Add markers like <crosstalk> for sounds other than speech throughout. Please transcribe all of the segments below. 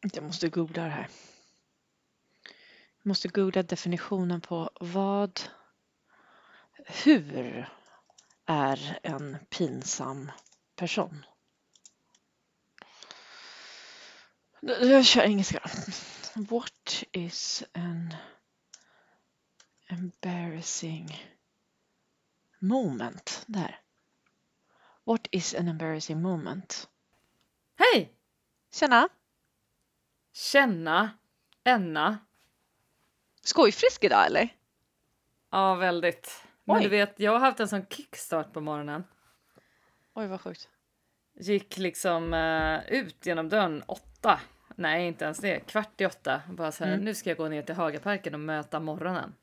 Jag måste googla det här. Jag måste googla definitionen på vad, hur är en pinsam person? Jag kör engelska. What is an embarrassing moment? Där. What is an embarrassing moment? Hej! Tjena! Känna, Enna. Skojfrisk idag eller? Ja, väldigt. Men Oj. du vet, jag har haft en sån kickstart på morgonen. Oj vad sjukt. Gick liksom eh, ut genom dörren åtta. Nej, inte ens det. Kvart i åtta. Bara så här, Mm. nu ska jag gå ner till Hagaparken och möta morgonen.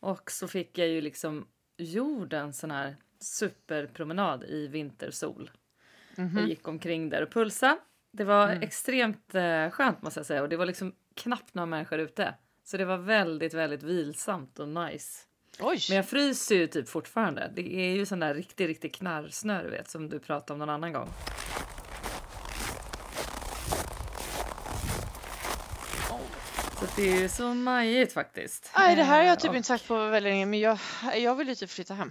Och så fick jag ju liksom jordens sån här superpromenad i vintersol. Mhm. Jag gick omkring där och pulsa. Det var Mm. extremt eh, skönt måste jag säga och det var liksom knappt några människor ute. Så det var väldigt, väldigt vilsamt och nice. Oj! Men jag fryser ju typ fortfarande. Det är ju sån där riktig, riktig knarrsnö du vet som du pratade om någon annan gång. Så det är ju så majigt faktiskt. Nej, det här har jag typ Eh, inte sagt på väldigt länge, men jag, jag vill ju typ flytta hem.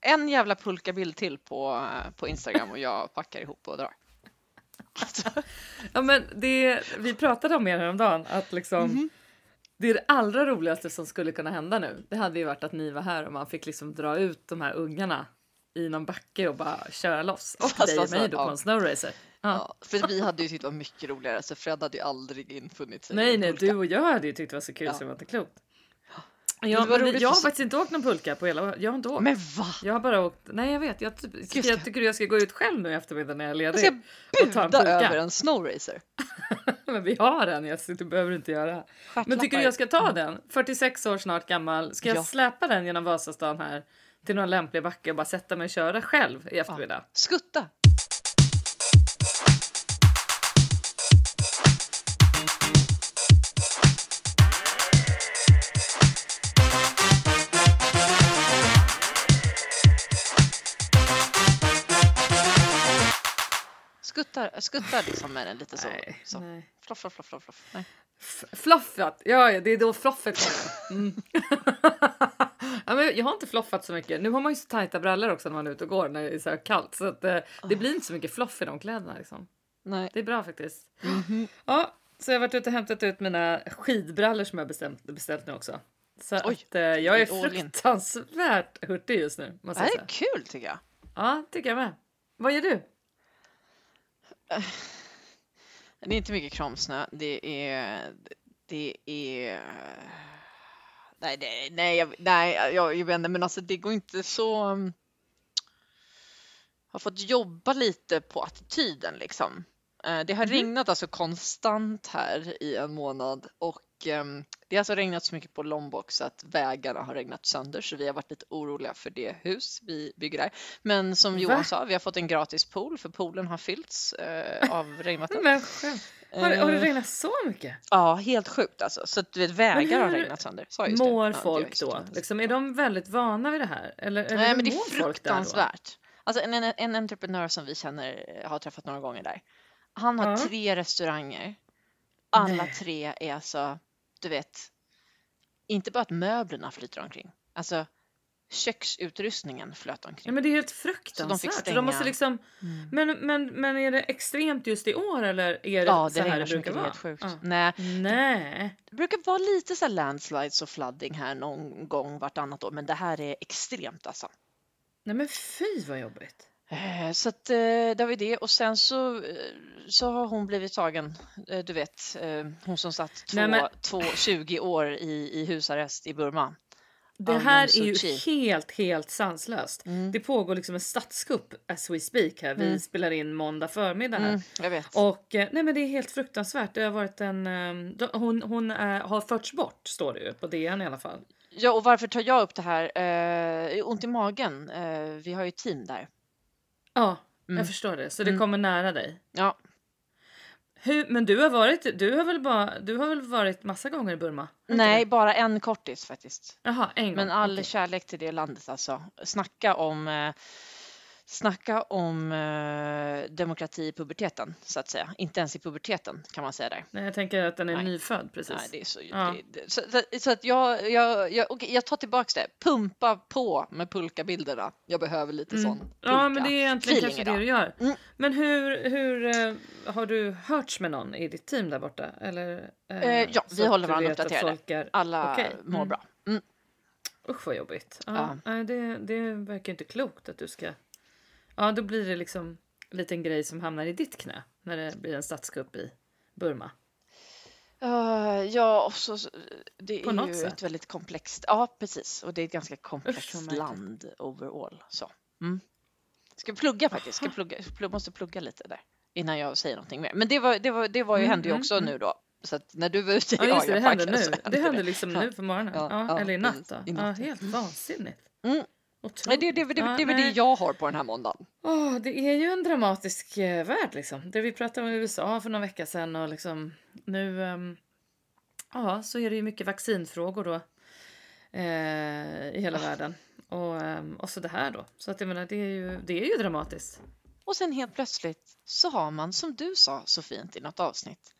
En jävla pulkabild till på, på Instagram och jag packar ihop och drar. Alltså, Ja, men det vi pratade om er häromdagen att liksom Mhm. det är det allra roligaste som skulle kunna hända nu. Det hade ju varit att ni var här och man fick liksom dra ut de här ungarna i någon backe och bara köra loss. Och Fast dig och alltså, mig då ja. på en snowracer. Ja. ja, för vi hade ju tyckt det var mycket roligare, så Fred hade ju aldrig infunnit sig. Nej, nej, du och jag hade ju tyckt det var så kul Ja. så det var inte klokt. Det Jag, men jag har faktiskt inte åkt någon pulka på hela Jag har inte åkt. Men va? Jag har bara åkt. Nej, jag vet. Jag, Gud, jag tycker jag ska gå ut själv nu i eftermiddag när jag är Jag ledig. ska och ta en buda pulka. över en snowracer. <laughs> Men vi har en. Jag, du behöver inte göra. Men tycker du jag ska ta den? 46 år snart gammal. Ska jag Ja. släpa den genom Vasastan här till någon lämplig backe och bara sätta mig och köra själv i eftermiddag? Skutta! Skuttar, skuttar liksom med den lite så. Nej, så. nej. Floff, floff, floff, floff. Nej. Floffat, ja, ja det är då floffet kommer. Mm. <laughs> ja, men jag har inte floffat så mycket. Nu har man ju så tajta brallor också när man är ute och går när det är så här kallt. Så att, eh, det blir inte så mycket floff i de kläderna. Liksom. Nej. Det är bra faktiskt. Mhm. Ja, så jag har varit ute och hämtat ut mina skidbrallor som jag bestämt, beställt nu också. Så Oj, att, eh, jag är fruktansvärt hurtig just nu. Måste Det här säga. är kul tycker jag. Ja, tycker jag med. Vad gör du? Det är inte mycket kramsnö. Det är... Det är... Nej, det, nej, jag, nej jag, jag vet inte, men alltså det går inte så... um, Jag har fått jobba lite på attityden liksom. Eh, Det har Mhm. regnat alltså konstant här i en månad och ehm, det har alltså regnat så mycket på Lombok så att vägarna har regnat sönder så vi har varit lite oroliga för det hus vi bygger där. Men som Va? Johan sa, vi har fått en gratis pool för poolen har fyllts eh, av <laughs> regnvatten. Men. Har, det- har det Eh, regnat så mycket? Ja, helt sjukt alltså. Så att du vet, vägar har regnat sönder. Jag just det? Mår Ja, det folk så då? Liksom, är de väldigt vana vid det här? Eller, eller Nej, men det är fruktansvärt. Alltså en, en, en entreprenör som vi känner eh, har träffat några gånger där. Han har Ja. tre restauranger. Alla Nej. tre är alltså, du vet, inte bara att möblerna flyter omkring. Alltså köksutrustningen flöt omkring. Ja, men det är helt de fruktansvärt. Stänga. de måste liksom... Mm. men, men, men är det extremt just i år eller är det Ja, så det här det brukar vara? helt sjukt. Ja. Nej, Nej. det brukar vara lite så här landslides och flooding här någon gång vartannat år, men det här är extremt alltså. Nej men fy vad jobbigt. Eh, Så att eh, det var ju det och sen så, eh, så har hon blivit tagen, du vet, hon som satt två, Nej, men- två, 20 år i, i husarrest i Burma. Det här är ju helt, helt sanslöst. Mm. Det pågår liksom en statskupp as we speak här. Vi Mm. spelar in måndag förmiddag här. Mm. Och nej men det är helt fruktansvärt. Det har varit en... ehm, de- Hon, hon är, har förts bort står det ju på DN i alla fall. Ja, och varför tar jag upp det här? Eh, ont i magen. Eh, vi har ju team där. Ja, Mm. jag förstår det. Så det Mm. kommer nära dig. Ja, Hur, men du har varit, du har väl bara, du har väl varit massa gånger i Burma? Nej, bara en kortis faktiskt. Jaha, en gång. Men all okej. kärlek till det landet alltså. Snacka om eh, Snacka om eh, demokrati i puberteten så att säga. Inte ens i puberteten kan man säga där. Nej, jag tänker att den är Nej. nyfödd precis. Nej, det är så, Ja. det, så, så, att jag, jag, jag, okej, jag tar tillbaks det. Pumpa på med pulkabilderna. Jag behöver lite sån pulka. Ja, men det är egentligen kanske det du gör. Mm. Men hur, hur eh, har du hörts med någon i ditt team där borta? Eller, eh, Eh, ja, vi håller varandra uppdaterade. Är... Alla Okej, mår mm. bra. Mm. Usch vad jobbigt. Ja, Ja. Det, det verkar inte klokt att du ska... Ja, då blir det liksom en liten grej som hamnar i ditt knä när det blir en statskupp i Burma. Eh, ja, och så, det På är ju sätt. ett väldigt komplext, ja precis, och det är ett ganska komplext märkligt. land overall. Så. Mm. Ska plugga faktiskt, ska plugga, plugg, måste plugga lite där innan jag säger någonting mer. Men det var, det var, det var ju, Mm, hände ju mm, också mm. nu då. Så att när du var ute Ja, just det, det Jagarparken nu. <laughs> Det händer det. liksom Ja. nu på morgonen. Ja, Ja, ja, eller i natt då. I Ja, natt, helt vansinnigt. Mm. Nej, det, det, det, Ja, det, det var det jag har på den här måndagen. Åh, det är ju en dramatisk eh, värld liksom. Det vi pratade om i USA för några veckor sedan och liksom nu ehm, ja, så är det ju mycket vaccinfrågor då eh, i hela världen. Och, ehm, och så det här då. Så att jag menar, det är ju, det är ju dramatiskt. Och sen helt plötsligt så har man, som du sa så fint i något avsnitt,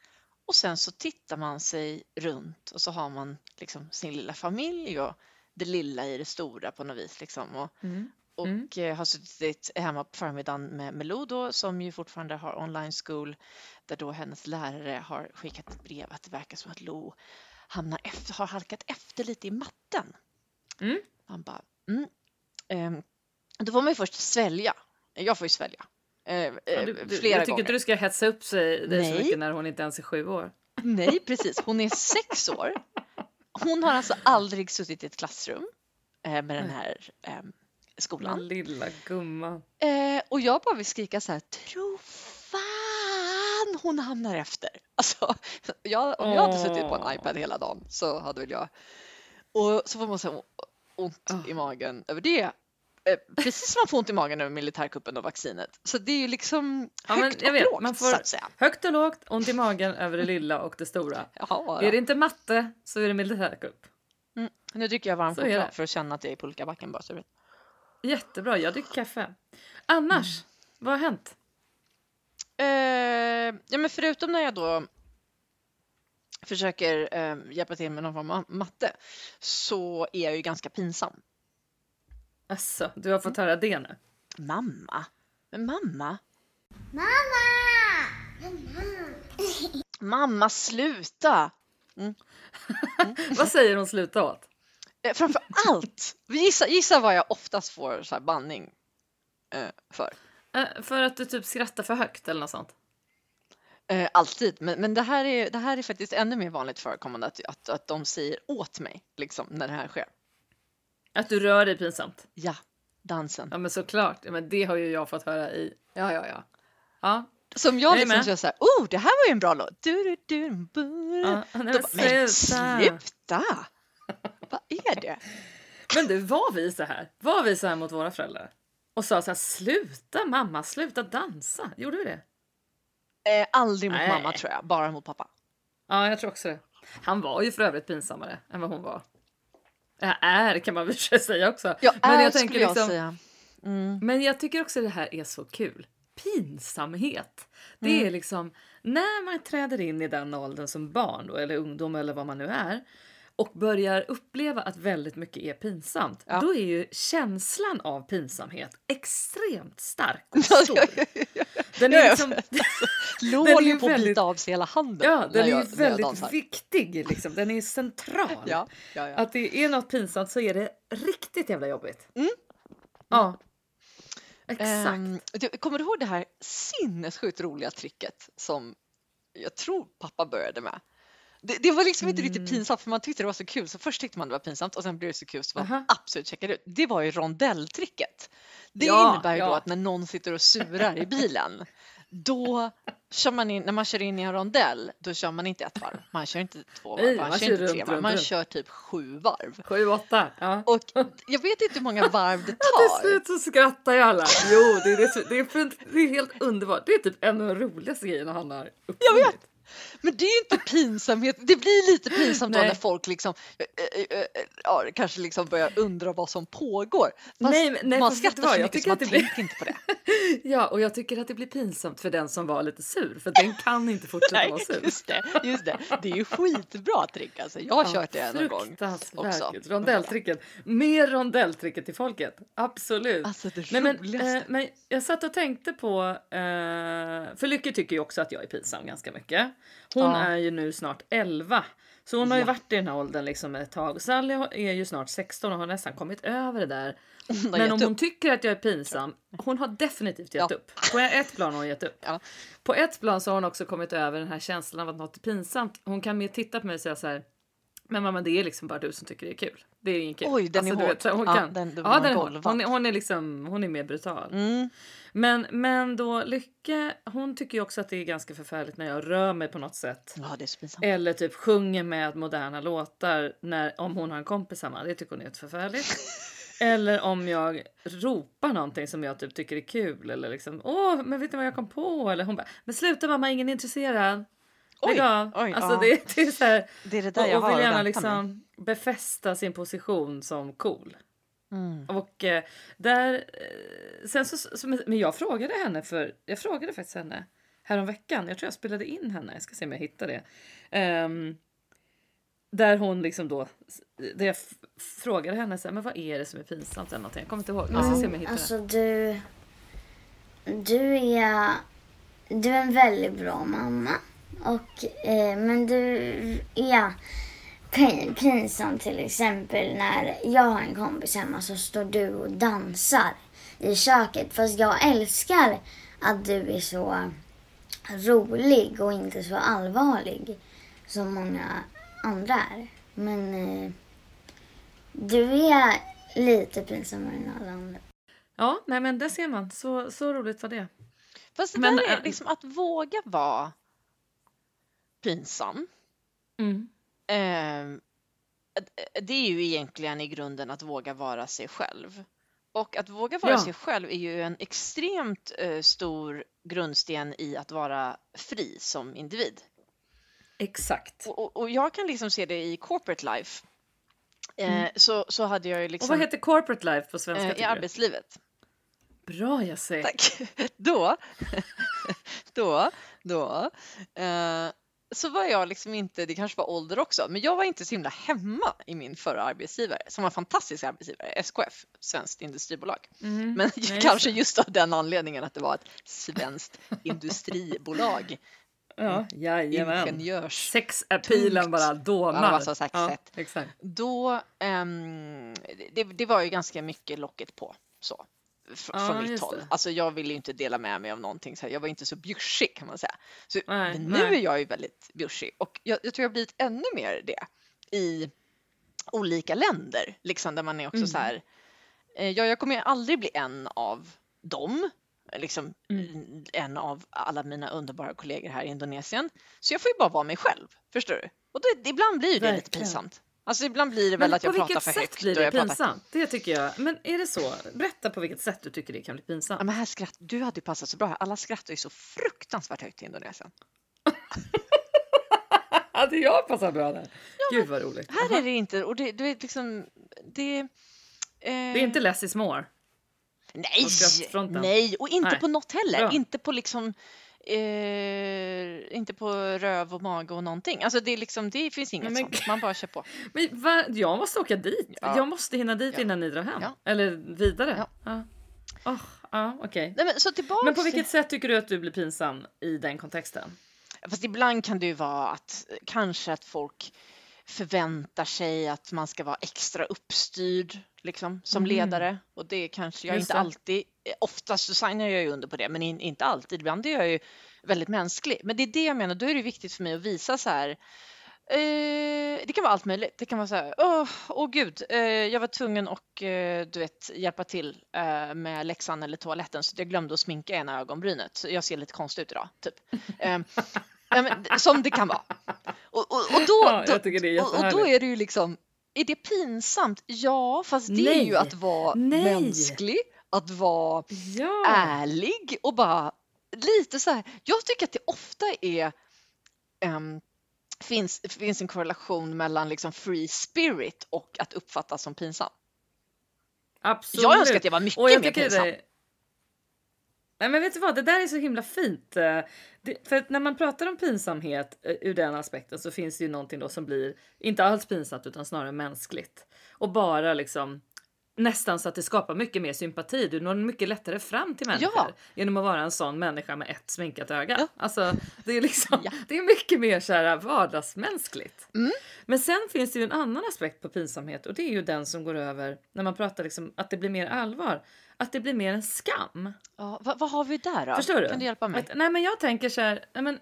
och sen så tittar man sig runt och så har man liksom sin lilla familj och det lilla i det stora på något vis. Liksom. Och, Mm. och Mm. eh, har suttit hemma på förmiddagen med Melo då, som ju fortfarande har online school, där då hennes lärare har skickat ett brev att det verkar som att Lo hamnar efter, har halkat efter lite i matten. Mm. Man bara, mm. Ehm, då får man ju först svälja. Jag får ju svälja. Eh, Ja, eh, du, du, flera jag tycker inte du ska hetsa upp sig dig så mycket när hon inte ens är sju år. Nej, precis. Hon är sex år. <laughs> Hon har alltså aldrig suttit i ett klassrum eh, med den här eh, skolan. Den lilla gumman. Eh, och jag bara vill skrika så här, tro fan hon hamnar efter. <laughs> Alltså, jag, om jag hade suttit på en iPad hela dagen så hade väl jag... Och så får man så ont Åh. i magen över det. Eh, precis som man får ont i magen över militärkuppen och vaccinet. Så det är ju liksom Ja, högt och vet, lågt man får- så att säga. Högt och lågt, ont i magen över det lilla och det stora. Jaha, Är det inte matte så är det militärkupp. mm. Nu dricker jag varm choklad för att känna att jag är i pulkabacken bara så. Jättebra, jag dricker kaffe. Annars, Mm. vad har hänt? Eh, ja, men förutom när jag då försöker eh, hjälpa till med någon form av matte så är jag ju ganska pinsam. Alltså, du har fått höra det nu. Mamma? Men mamma? Mamma, sluta! <laughs> Vad säger hon sluta åt? Eh, framför allt, gissa, gissa vad jag oftast får så här banning eh, för. Eh, för att du typ skrattar för högt eller något sånt. Eh, alltid, men, men det, här är, det här är faktiskt ännu mer vanligt förekommande att, att, att de säger åt mig liksom, när det här sker. Att du rör dig pinsamt. Ja, dansen. Ja men såklart, ja, men det har ju jag fått höra i... Ja, ja, ja. Ja, Som jag Jag liksom med. så här, oh det här var ju en bra låt. Du, du, du, bu, ja. Nej, bara, men sluta! Vad är det? Men du, var vi så här? Var vi så här mot våra föräldrar? Och sa så här, sluta mamma, sluta dansa. Gjorde vi det? Eh, aldrig mot Nej. mamma tror jag, bara mot pappa. Ja, jag tror också det. Han var ju för övrigt pinsammare än vad hon var. Ja, är kan man väl <laughs> säga också. Ja, men är, jag tänker jag liksom, säga. Mm. Men jag tycker också det här är så kul. Pinsamhet. Det Mm. är liksom när man träder in i den åldern som barn då, eller ungdom eller vad man nu är och börjar uppleva att väldigt mycket är pinsamt. Ja. Då är ju känslan av pinsamhet extremt stark och <laughs> stor. Den är liksom, <laughs> <laughs> Lå Den är håller ju på att bita av sig hela handen. ja, den är jag- väldigt viktig. Liksom. Den är central. Ja, ja, ja. Att det är något pinsamt så är det riktigt jävla jobbigt. Mm. Ja. Exakt. Ehm, du, kommer du ihåg det här sinnessjukt roliga tricket som jag tror pappa började med? Det, det var liksom inte Mm. riktigt pinsamt för man tyckte det var så kul så först tyckte man det var pinsamt och sen blev det så kul så man Aha. absolut checkade ut. Det var ju rondelltricket. Det Ja, innebär ju då ja. att när någon sitter och surar i bilen då kör man in, när man kör in i en rondell då kör man inte ett varv, man kör inte två varv, Nej, man, man kör kör inte tre runt, varv, runt, man runt. kör typ sju varv. Sju, åtta. Ja. Och jag vet inte hur många varv det <laughs> Till tar. slut så skrattar ju alla. Jo, det är, det, är, det är helt underbart. Det är typ en av de roligaste grejerna han har uppfunnit. Men det är ju inte pinsamhet. Det blir lite pinsamt då när folk liksom, eh, eh, ja, kanske liksom börjar undra vad som pågår. Fast Nej, men- nej, man skrattar så Jag mycket så tycker man att det blir- tänker inte på det. <laughs> Ja, och jag tycker att det blir pinsamt för den som var lite sur, för den kan inte fortsätta Nej, vara sur. just det, just det. Det är ju skitbra trick alltså. Jag har kört det någon gång. Också. Rondelltricket. Mer rondelltricket till folket. Absolut. Alltså det Nej, men, eh, men jag satt och tänkte på, eh, för Lykke tycker ju också att jag är pinsam ganska mycket. Hon Ja. är ju nu snart 11. Så hon har ju Ja. varit i den här åldern liksom ett tag. Sally är ju snart 16 och har nästan kommit över det där. Men om upp. hon tycker att jag är pinsam, hon har definitivt gett Ja. upp. På ett plan har hon gett upp. Ja. På ett plan så har hon också kommit över den här känslan av att något är pinsamt. Hon kan mer titta på mig och säga så här. Men mamma, det är liksom bara du som tycker det är kul. Det är inget kul. Oj, den är du hård. vet, hon Ja, kan. den- det ja, den är hård. Hon är, hon är liksom, hon är mer brutal. Mm. Men, men då Lycke, hon tycker ju också att det är ganska förfärligt när jag rör mig på något sätt. Ja, det är så pinsamt. Eller typ sjunger med moderna låtar när, om hon har en kompis hemma. Det tycker hon är förfärligt. <laughs> Eller om jag ropar någonting som jag typ tycker är kul. Eller liksom, åh, men vet ni vad jag kom på? Eller hon bara, men sluta mamma, ingen är intresserad. Oj, av. oj, alltså ja. det, det är så här, Det är det där jag och, och har vill gärna med. liksom befästa sin position som cool. Mm. Och eh, där, eh, sen så, så, men jag frågade henne för, jag frågade faktiskt henne häromveckan, jag tror jag spelade in henne, jag ska se om jag hittar det. Ehm, där hon liksom då, där jag frågade henne så här, men vad är det som är pinsamt eller någonting, jag kommer inte ihåg, jag ska se om jag hittar Alltså du... Du är... Du är en väldigt bra mamma. Och, eh, men du är pin, pinsam till exempel när jag har en kompis hemma så står du och dansar i köket. Fast jag älskar att du är så rolig och inte så allvarlig som många andra är. Men eh, du är lite pinsammare än alla andra. Ja, nej men där ser man, så, så roligt var det. Fast det Men, där är äh, liksom att våga vara pinsam. Mm. Eh, det är ju egentligen i grunden att våga vara sig själv. Och att våga vara Ja. sig själv är ju en extremt eh, stor grundsten i att vara fri som individ. Exakt. Och, och, jag kan liksom se det i corporate life. Eh, så, så hade jag ju Mm. Och liksom vad heter corporate life på svenska? eh, i arbetslivet. Bra Jesse! Tack. <laughs> Då, <laughs> då, då, eh, så var jag liksom inte, det kanske var ålder också, men jag var inte så himla hemma i min förra arbetsgivare som var en fantastisk arbetsgivare, SKF, Svenskt Industribolag. Mhm. Men just kanske just av den anledningen att det var ett svenskt <laughs> industribolag, Ja, jajamän. ingenjörs... Sexappealen Tungt. bara dånar. Ja, massa sexet. Ja, exakt. Då, ehm, det, det var ju ganska mycket locket på så. Fr- Ja, från mitt håll. det. Alltså jag ville ju inte dela med mig av någonting. Så här. Jag var inte så bjussig kan man säga. Så, Nej, men nu nej. är jag ju väldigt bjussig och jag, jag tror jag har blivit ännu mer det i olika länder. Liksom där man är också Mm. så här. eh, Ja, jag kommer ju aldrig bli en av dem. Liksom Mm. en av alla mina underbara kollegor här i Indonesien. Så jag får ju bara vara mig själv. Förstår du? Och då, ibland blir det lite Verkligen. pinsamt. Alltså ibland blir det väl Men att jag på pratar vilket för sätt högt. blir och det jag pratar- pinsamt? Det tycker jag. Men är det så? Berätta på vilket sätt du tycker det kan bli Ja, pinsamt. men här skratt, du hade ju passat så bra här. Alla skrattar ju så fruktansvärt högt i Indonesien. <laughs> Hade jag passat bra där? Gud vad roligt. Här Aha. är det inte, och det, du vet liksom, det... Eh, Det är inte less is more. Nej, på nej, och inte Nej. på något heller. Bra. Inte på liksom, eh, inte på röv och mage och någonting. Alltså det är liksom, det finns inget men- sånt. Man bara kör på. <laughs> Men va? jag måste åka dit. Ja. Jag måste hinna dit Ja. innan ni drar hem. Ja. Eller vidare. Ja. Ja okej. Nej, men så tillbaks. Men på vilket sätt tycker du att du blir pinsam i den kontexten? Fast ibland kan det ju vara att kanske att folk förväntar sig att man ska vara extra uppstyrd liksom, som Mhm. ledare. Och det kanske jag Just inte det. alltid, eh, oftast så signar jag ju under på det, men in, inte alltid. Ibland är jag ju väldigt mänsklig. Men det är det jag menar, då är det viktigt för mig att visa så här Eh, det kan vara allt möjligt. Det kan vara så här, åh, åh gud, eh, jag var tvungen att eh, du vet, hjälpa till eh, med läxan eller toaletten så jag glömde att sminka ena ögonbrynet. Så jag ser lite konstig ut idag, typ. <laughs> Eh, men, som det kan vara. Och, och, och, <laughs> då, Ja, då, och, då är det ju liksom, är det pinsamt? Ja, fast det är ju Nej. att vara Nej. mänsklig, att vara Ja! ärlig och bara lite så här. Jag tycker att det ofta är ehm, finns, finns en korrelation mellan liksom free spirit och att uppfattas som pinsam. Absolut. Jag önskar att jag var mycket jag mer pinsam. det- Nej men vet du vad, det där är så himla fint. Det, för att när man pratar om pinsamhet eh, ur den aspekten så finns det ju någonting då som blir inte alls pinsamt utan snarare mänskligt. Och bara liksom nästan så att det skapar mycket mer sympati. Du når mycket lättare fram till människor Ja. genom att vara en sån människa med ett sminkat öga. Ja. Alltså, det är liksom, Ja. det är mycket mer så här vardagsmänskligt. Mm. Men sen finns det ju en annan aspekt på pinsamhet och det är ju den som går över när man pratar liksom att det blir mer allvar. Att det blir mer en skam. Ja, vad, vad har vi där då? Förstår du? Kan du hjälpa mig? Att, nej men jag tänker så här, nej men,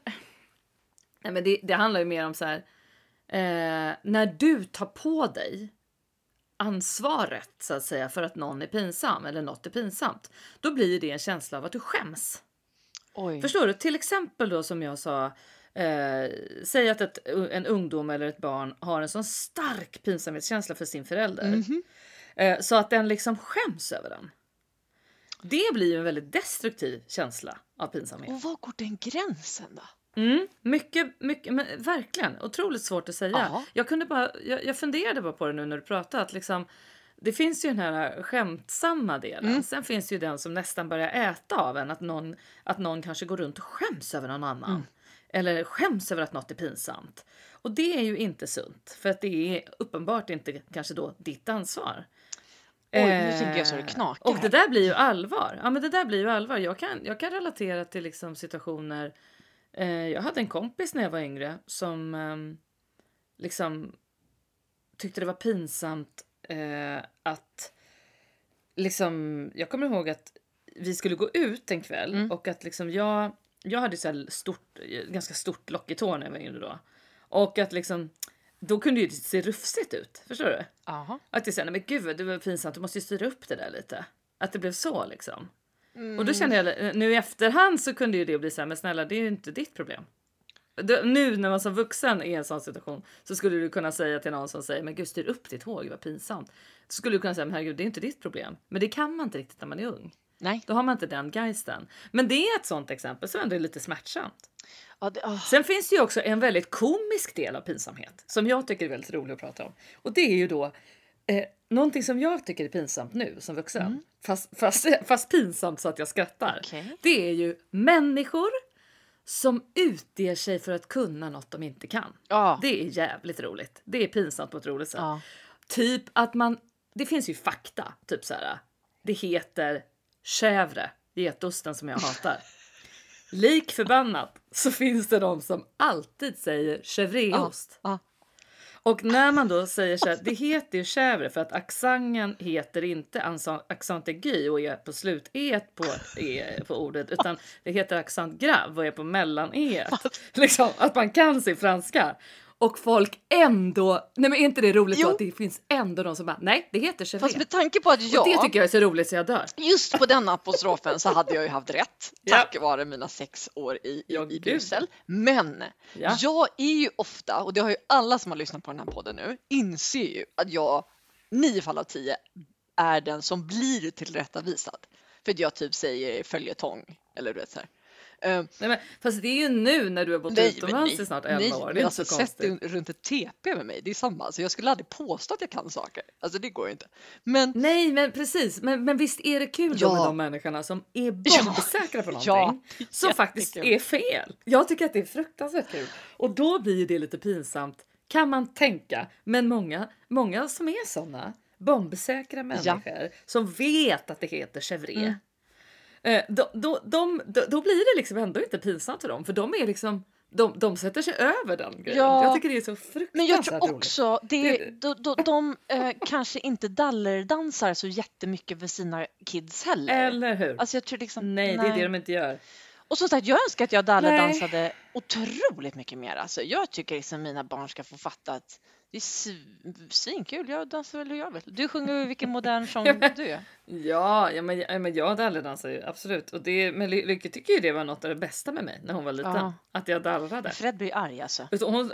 nej men det, det handlar ju mer om så här, eh, när du tar på dig ansvaret så att säga för att någon är pinsam eller något är pinsamt, då blir det en känsla av att du skäms. Oj. Förstår du? Till exempel då som jag sa, eh, säg att ett, en ungdom eller ett barn har en sån stark pinsamhetskänsla för sin förälder Mhm. eh, så att den liksom skäms över den. Det blir en väldigt destruktiv känsla av pinsamhet. Och var går den gränsen då? Mm, mycket, mycket, men verkligen otroligt svårt att säga. Ja. Jag, kunde bara, jag, jag funderade bara på det nu när du pratade. Att liksom, det finns ju den här skämtsamma delen. Mm. Sen finns det ju den som nästan börjar äta av en. Att någon, att någon kanske går runt och skäms över någon annan. Mm. Eller skäms över att något är pinsamt. Och det är ju inte sunt. För att det är uppenbart inte kanske då ditt ansvar. Oj, nu tänker jag så det knakar Och det där blir ju allvar. Ja, men det där blir ju allvar. Jag kan, jag kan relatera till liksom situationer. Eh, jag hade en kompis när jag var yngre som ehm, liksom tyckte det var pinsamt eh, att liksom. Jag kommer ihåg att vi skulle gå ut en kväll Mm. och att liksom jag. Jag hade så stort, ganska stort lockigt hår när jag var yngre då och att liksom då kunde ju det se rufsigt ut. Förstår du? Jaha. Att det säger, men gud det var pinsamt, du måste ju styra upp det där lite. Att det blev så liksom. Mm. Och då kände jag, nu i efterhand så kunde ju det bli så här, men snälla det är ju inte ditt problem. Du, nu när man som vuxen är i en sån situation så skulle du kunna säga till någon som säger, men gud styr upp ditt hår, vad pinsamt. Så skulle du kunna säga, men herregud det är inte ditt problem. Men det kan man inte riktigt när man är ung. Nej. Då har man inte den geisten. Men det är ett sånt exempel som ändå är lite smärtsamt. Ja, det, ah. Sen finns det ju också en väldigt komisk del av pinsamhet som jag tycker är väldigt rolig att prata om. Och det är ju då eh, någonting som jag tycker är pinsamt nu som vuxen. Fast, fast, <laughs> fast pinsamt så att jag skrattar. Okej. Det är ju människor som utger sig för att kunna något de inte kan. Ja. Det är jävligt roligt. Det är pinsamt på ett roligt sätt. Ja. Typ att man, det finns ju fakta, typ så här. Det heter chèvre, getosten som jag hatar. <laughs> Lik förbannat så finns det de som alltid säger chèvreost. Ja. Och när man då säger så här, det heter ju chèvre för att accenten heter inte accent- aigu och är på slut e på, e på ordet utan det heter accent grave och är på mellan e. <laughs> Liksom att man kan sin franska. Och folk ändå, nej men är inte det roligt Jo. att det finns ändå de som bara, nej det heter chèvre. Fast med tanke på att Och det jag tycker jag är så roligt så jag dör. just på den apostrofen så hade jag ju haft rätt <laughs> Ja. tack vare mina sex år i, i, Ja, i. Bryssel. Men Ja. jag är ju ofta, och det har ju alla som har lyssnat på den här podden nu, inser ju att jag nio fall av tio är den som blir tillrättavisad. För att jag typ säger följetong eller du vet så här. Eh, Nej, men, fast det är ju nu när du har bott Nej, utomlands i snart nej, 11 nej, år. Det är alltså, inte så konstigt. runt ett TP med mig, det är samma. Så jag skulle aldrig påstå att jag kan saker. Alltså det går ju inte. Men Nej, men precis. Men, men visst är det kul då Ja. med de människorna som är <laughs> Ja. bombsäkra på någonting Ja, som <laughs> faktiskt är fel. Jag tycker att det är fruktansvärt kul och då blir det lite pinsamt kan man tänka. Men många, många som är såna bombsäkra människor som vet att det heter chèvre. Mm. Eh, då, då, de, då, blir det liksom ändå inte pinsamt för dem för de är liksom de, de sätter sig över den grejen. Ja. Jag tycker det är så fruktansvärt Men jag tror roligt. också det, Det- de, de, de eh, kanske inte dallerdansar så jättemycket för sina kids heller. Eller hur? Alltså jag tror liksom, nej, det är det de inte gör. Och som sagt, jag önskar att jag Nej. dallerdansade otroligt mycket mer. Alltså, jag tycker liksom mina barn ska få fatta att det är sv- svinkul. Jag dansar väl hur jag vill. Du sjunger vilken modern <laughs> sång du är. Ja, ja men, ja, men jag dallrdansar ju absolut. Och det, men Ly- Lykke tycker ju det var något av det bästa med mig när hon var liten. Ja. Att jag dallrade. Fred blir arg alltså. Så hon,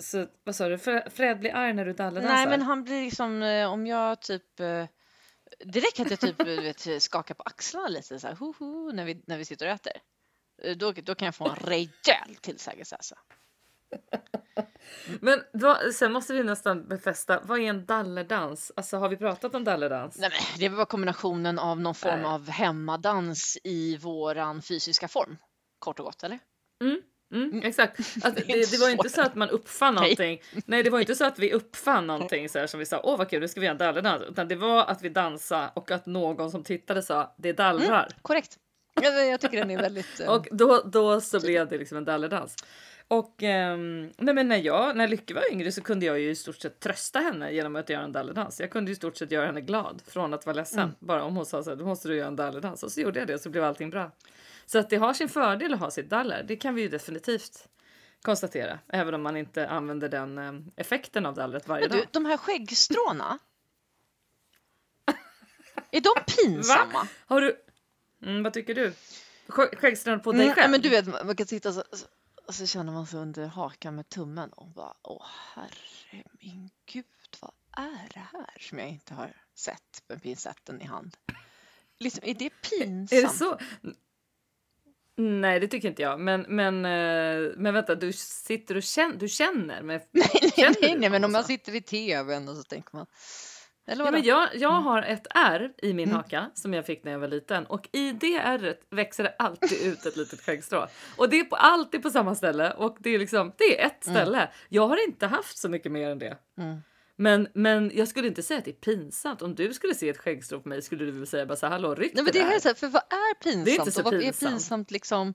så, vad sa du? Fre- Fred blir arg när du dallrdansar? Nej, men han blir liksom eh, om jag typ eh, det räcker att jag typ eh, vet, skakar på axlarna lite så här, ho, ho, när, vi, när vi sitter och äter. Då, då kan jag få en rejäl tillsägelse. Alltså. <laughs> Men då, sen måste vi nästan befästa, vad är en dallerdans? Alltså har vi pratat om dallerdans? Nej, men det var kombinationen av någon form Nej. av hemmadans i våran fysiska form. Kort och gott, eller? Mm, mm, exakt. Alltså, <laughs> Det det, det var inte så att man uppfann Nej. någonting. Nej, det var inte så att vi uppfann någonting så här som vi sa, åh vad kul, nu ska vi göra en dallerdans. Utan det var att vi dansade och att någon som tittade sa, det dallrar. Korrekt. Jag, jag tycker den är väldigt... eh, Och då, då så blev det liksom en dallerdans. Och ehm, nej men när jag, när Lycke var yngre så kunde jag ju i stort sett trösta henne genom att göra en dallerdans. Jag kunde i stort sett göra henne glad från att vara ledsen. Mm. Bara om hon sa så här, då måste du göra en dallerdans. Och så gjorde jag det så blev allting bra. Så att det har sin fördel att ha sitt daller. Det kan vi ju definitivt konstatera. Även om man inte använder den ehm, effekten av dallret varje Men du, dag. de här skäggstråna. är de pinsamma? Har du... Mm, vad tycker du? Skä- Skäggstrån på dig Mm, själv? men du vet, man kan sitta så, så, och så känner man sig under hakan med tummen och bara, åh herre min gud, vad är det här som jag inte har sett med pincetten i hand? Liksom, är det pinsamt? Är det så? Nej, det tycker inte jag. Men, men, eh, men vänta, du sitter och känner, du känner med... <laughs> Nej, nej, du nej, men om man sitter vid tvn och så tänker man, eller Ja, men jag, jag har ett ärr i min Mm. haka som jag fick när jag var liten och i det ärret växer det alltid ut ett litet skäggstrå. Och det är på, alltid på samma ställe och det är liksom, det är ett ställe. Jag har inte haft så mycket mer än det. Mm. Men, men jag skulle inte säga att det är pinsamt. Om du skulle se ett skäggstrå på mig skulle du väl säga bara så här, hallå ryck Nej, men det där." här är så här, för vad är pinsamt? Det är inte så och vad är pinsamt. pinsamt liksom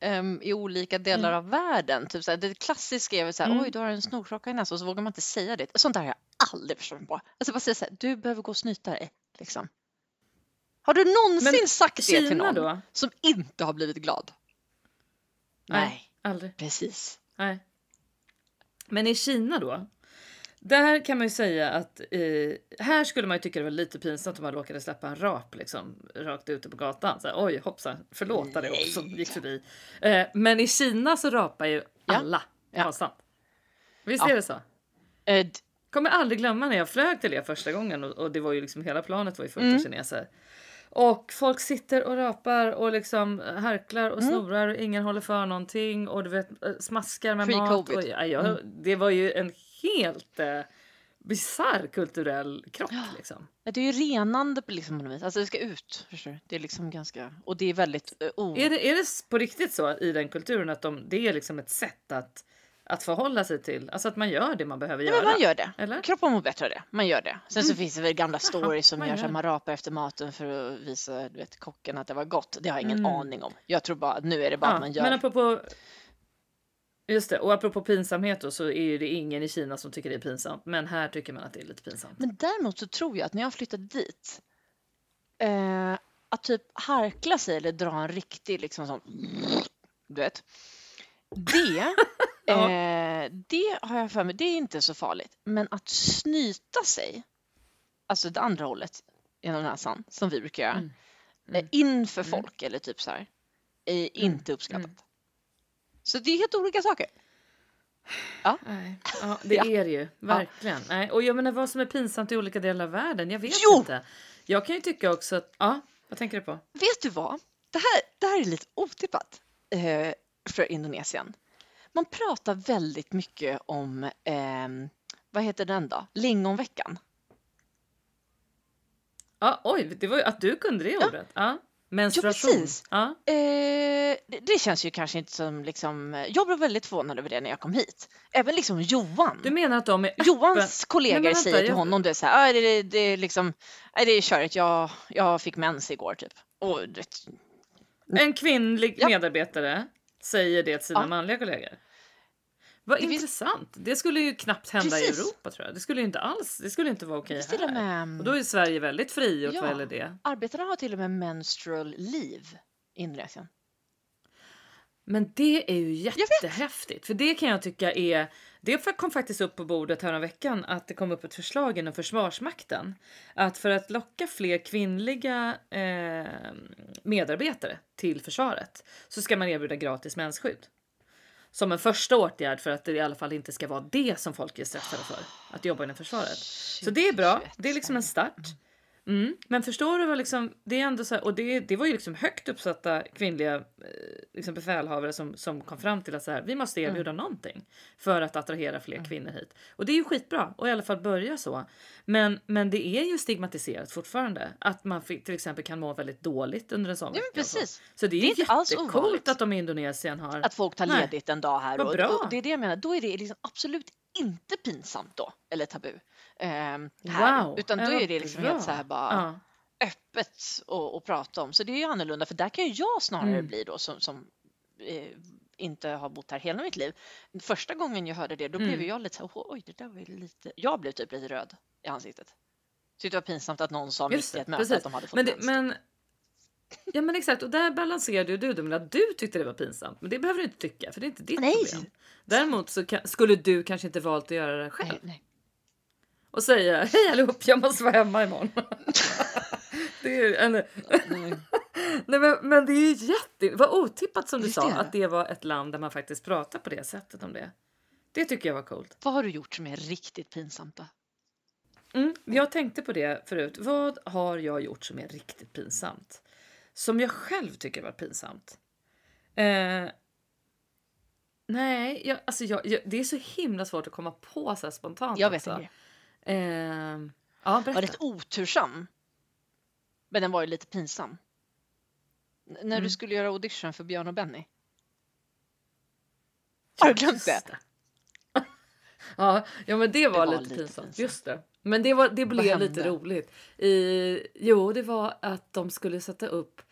ehm, i olika delar av världen? Typ så här, det klassiska är väl så här, Mm. oj, du har en snorklocka i näsan och så vågar man inte säga det. Sånt där har jag aldrig förstått mig på. Alltså bara säga så här, du behöver gå och snyta dig. Liksom. Har du någonsin Men sagt det till någon då? som inte har blivit glad? Nej, Aldrig. precis. Nej. Men i Kina då? Där kan man ju säga att eh, här skulle man ju tycka det var lite pinsamt om man råkade släppa en rap liksom rakt ute på gatan. Så här, Oj hoppsan, förlåt det som gick förbi. Eh, men i Kina så rapar ju alla Ja. konstant. Visst Ja. är det så? Eh, Kommer aldrig glömma när jag flög till det första gången och, och det var ju liksom hela planet var ju fullt Mm. av kineser. Och folk sitter och rapar och liksom harklar och Mm. snorar och ingen håller för någonting och du vet eh, smaskar med mat. Och, ja, jag, Det var ju en helt eh, bisarr kulturell krock liksom. det är ju renande på liksom något vis. Alltså det ska ut. Det är liksom ganska, och det är väldigt eh, o... Är det, är det på riktigt så i den kulturen att de, det är liksom ett sätt att, att förhålla sig till? Alltså att man gör det man behöver Nej, göra? men man gör det. Eller? Kroppen mår bättre av det. Man gör det. Sen så finns det väl gamla stories som man gör så gör att man rapar efter maten för att visa du vet, kocken att det var gott. Det har jag ingen Mm. aning om. Jag tror bara att nu är det bara att man gör. Men apropå, just det, och apropå pinsamhet då, så är det ingen i Kina som tycker det är pinsamt. Men här tycker man att det är lite pinsamt. Men däremot så tror jag att när jag flyttade dit eh, att typ harkla sig eller dra en riktig liksom sån du vet. Det, <laughs> Ja. eh, det har jag för mig, det är inte så farligt. Men att snyta sig, alltså det andra hållet genom näsan som vi brukar göra, Mm. eh, inför folk eller typ så här, är inte uppskattat. Mm. Så det är helt olika saker. Nej, ja, det <laughs> Ja. är det ju. Verkligen. Nej, och jag menar vad som är pinsamt i olika delar av världen. Jag vet Jo! inte. Jag kan ju tycka också att, ja, vad tänker du på? Vet du vad? Det här, det här är lite otippat eh, för Indonesien. Man pratar väldigt mycket om, ehm, vad heter den då? Lingonveckan. Ja, oj, det var ju att du kunde det ordet. Ja. Menstruation. precis. Ja. Eh, det, det känns ju kanske inte som liksom, jag blev väldigt förvånad över det när jag kom hit. Även liksom Johan. Du menar att de är öppen- Johans kollegor vänta, säger till jag- honom det så här, ah, det, det, det är liksom, nej, det är körigt, jag, jag fick mens igår typ. Och, du vet, En kvinnlig Ja. medarbetare säger det till sina Ja. manliga kollegor. Vad Det finns- intressant. Det skulle ju knappt hända Precis. i Europa tror jag. Det skulle ju inte alls. Det skulle inte vara okej och här. med- Och då är Sverige väldigt frigjort Ja. vad det. arbetarna har till och med menstrual leave i Indonesien. Men det är ju jättehäftigt. För det kan jag tycka är... Det kom faktiskt upp på bordet här veckan att det kom upp ett förslag inom Försvarsmakten. Att för att locka fler kvinnliga eh, medarbetare till försvaret så ska man erbjuda gratis mensskydd. Som en första åtgärd för att det i alla fall inte ska vara det som folk är stressade för. Att jobba inom försvaret. Så det är bra. Det är liksom en start. Mm. Men förstår du vad liksom, det är ändå så här, och det, det var ju liksom högt uppsatta kvinnliga eh, liksom befälhavare som, som kom fram till att så här, vi måste erbjuda mm. någonting för att attrahera fler mm. kvinnor hit. Och det är ju skitbra och i alla fall börja så. Men, men det är ju stigmatiserat fortfarande att man till exempel kan må väldigt dåligt under en sån ja. Precis. Så det är, det är jättecoolt att de i Indonesien har... Att folk tar ledigt Nej. en dag här. Och, och, det är det jag menar, då är det liksom absolut inte pinsamt då, eller tabu. Eh, här. Wow. Utan då är det liksom helt så här bara ja. öppet att prata om. Så det är ju annorlunda för där kan ju jag snarare mm. bli då som, som eh, inte har bott här hela mitt liv. Första gången jag hörde det då mm. blev jag lite så här, oj det där var lite, jag blev typ lite röd i ansiktet. Tyckte det var pinsamt att någon sa mitt i ett möte att de hade fått men, det, men Ja men exakt och där balanserade du det med att du tyckte det var pinsamt. Men det behöver du inte tycka för det är inte ditt nej. problem. Däremot så kan, skulle du kanske inte valt att göra det själv. Nej, nej. Och säga hej allihop jag måste vara hemma imorgon. <laughs> det är en... <laughs> nej men, men det är ju jätte... Vad otippat som du sa det. att det var ett land där man faktiskt pratar på det sättet om det. Det tycker jag var coolt. Vad har du gjort som är riktigt pinsamt då? Mm, jag tänkte på det förut. Vad har jag gjort som är riktigt pinsamt? Som jag själv tycker var pinsamt? Eh, nej, jag, alltså jag, jag, det är så himla svårt att komma på så spontant. Jag vet inte. Eh, ja, berätta. var rätt otursam. Men den var ju lite pinsam. N när mm. du skulle göra audition för Björn och Benny. Har du glömt det? <laughs> ja, ja, men det var, det var lite, lite pinsamt. Just det. Men det, var, det blev lite roligt. I, jo, det var att de skulle sätta upp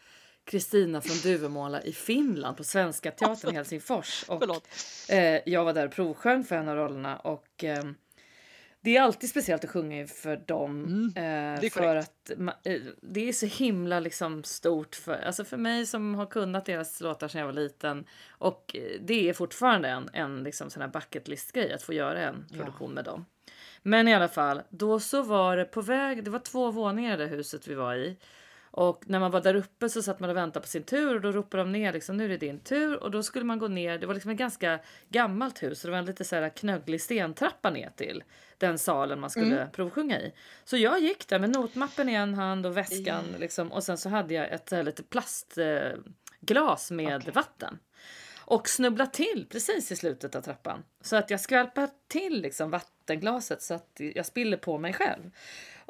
Kristina från Duvemåla i Finland på Svenska Teatern i <laughs> Helsingfors. Och, eh, jag var där och provsjöng för en av rollerna och eh, det är alltid speciellt att sjunga inför dem. Mm, eh, för att eh, det är så himla liksom stort för, alltså för mig som har kunnat deras låtar sedan jag var liten. Och eh, det är fortfarande en, en liksom sån här bucket list grej att få göra en produktion ja. med dem. Men i alla fall, då så var det på väg, det var två våningar i det huset vi var i. Och när man var där uppe så satt man och väntade på sin tur och då ropade de ner liksom nu är det din tur och då skulle man gå ner. Det var liksom ett ganska gammalt hus och det var en lite så här knögglig stentrappa ner till den salen man skulle mm. provsjunga i. Så jag gick där med notmappen i en hand och väskan mm. liksom och sen så hade jag ett här, lite plastglas med okay. vatten och snubbla till precis i slutet av trappan så att jag skvalpar till liksom vattenglaset så att jag spiller på mig själv.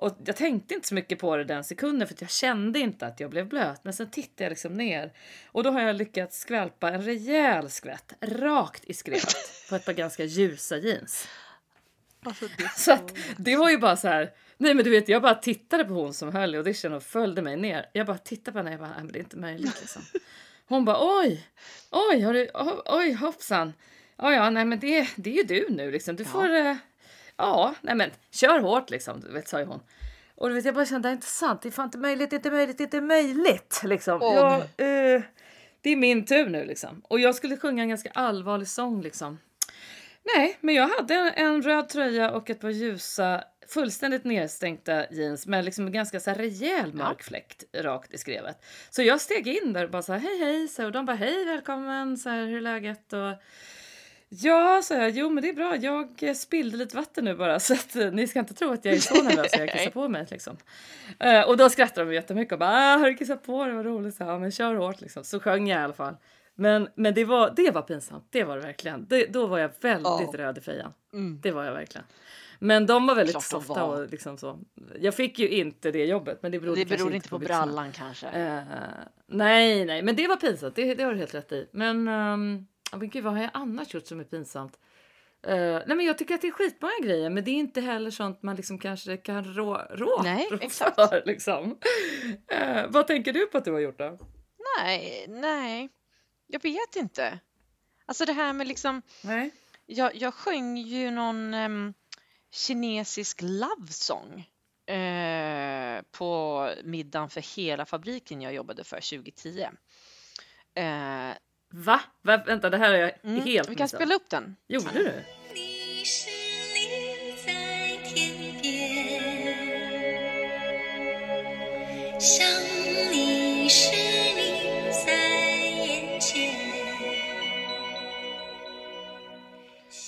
Och jag tänkte inte så mycket på det den sekunden för jag kände inte att jag blev blöt. Men sen tittade jag liksom ner och då har jag lyckats skvälpa en rejäl skvätt rakt i skrevet <laughs> på ett par ganska ljusa jeans. Alltså, <laughs> så att det var ju bara så här. Nej men du vet jag bara tittade på hon som höll i audition och följde mig ner. Jag bara tittade på henne och jag bara, nej men det är inte möjligt liksom. Hon bara oj, oj, har du, oj hoppsan. Ja, ja, nej men det, det är ju du nu liksom. Du får, ja. Eh, ja, nej men kör hårt liksom, du vet, sa ju hon. Och du vet, jag bara kände, det är inte sant, det är fan inte möjligt, det är inte möjligt, det är inte möjligt liksom. Oh, jag, uh, det är min tur nu liksom. Och jag skulle sjunga en ganska allvarlig sång liksom. Nej, men jag hade en, en röd tröja och ett par ljusa fullständigt nedstänkta jeans med liksom ganska så här rejäl mörk fläkt rakt i skrevet. Så jag steg in där och bara så här, hej hej, så, och de bara hej välkommen, så här, hur är läget? Och Ja, så jag. Jo, men det är bra. Jag spillde lite vatten nu bara <laughs> så att ni ska inte tro att jag är så nervös jag <laughs> kissar på mig liksom. Uh, och då skrattade de jättemycket och bara ah, har du kissat på dig? Vad roligt. Så, ja, men kör hårt liksom. Så sjöng jag i alla fall. Men, men det, var, det var pinsamt. Det var det verkligen. Det, då var jag väldigt oh. röd i fejan. Mm. Det var jag verkligen. Men de var väldigt softa och liksom så. Jag fick ju inte det jobbet, men det berodde, det berodde inte på, på brallan kanske. Uh, nej, nej, men det var pinsamt. Det, det har du helt rätt i. Men um, men gud, vad har jag annars gjort som är pinsamt? Uh, nej men jag tycker att det är skitmånga grejer men det är inte heller sånt man liksom kanske kan rå, rå nej, <laughs> exakt. för. Liksom. Uh, vad tänker du på att du har gjort då? Nej, nej, jag vet inte. Alltså det här med liksom... Nej. Jag, jag sjöng ju någon um, kinesisk love song uh, på middagen för hela fabriken jag jobbade för 2010. Va? Va? Vänta, det här är jag mm, helt Vi kan missat. spela upp den. Gjorde du?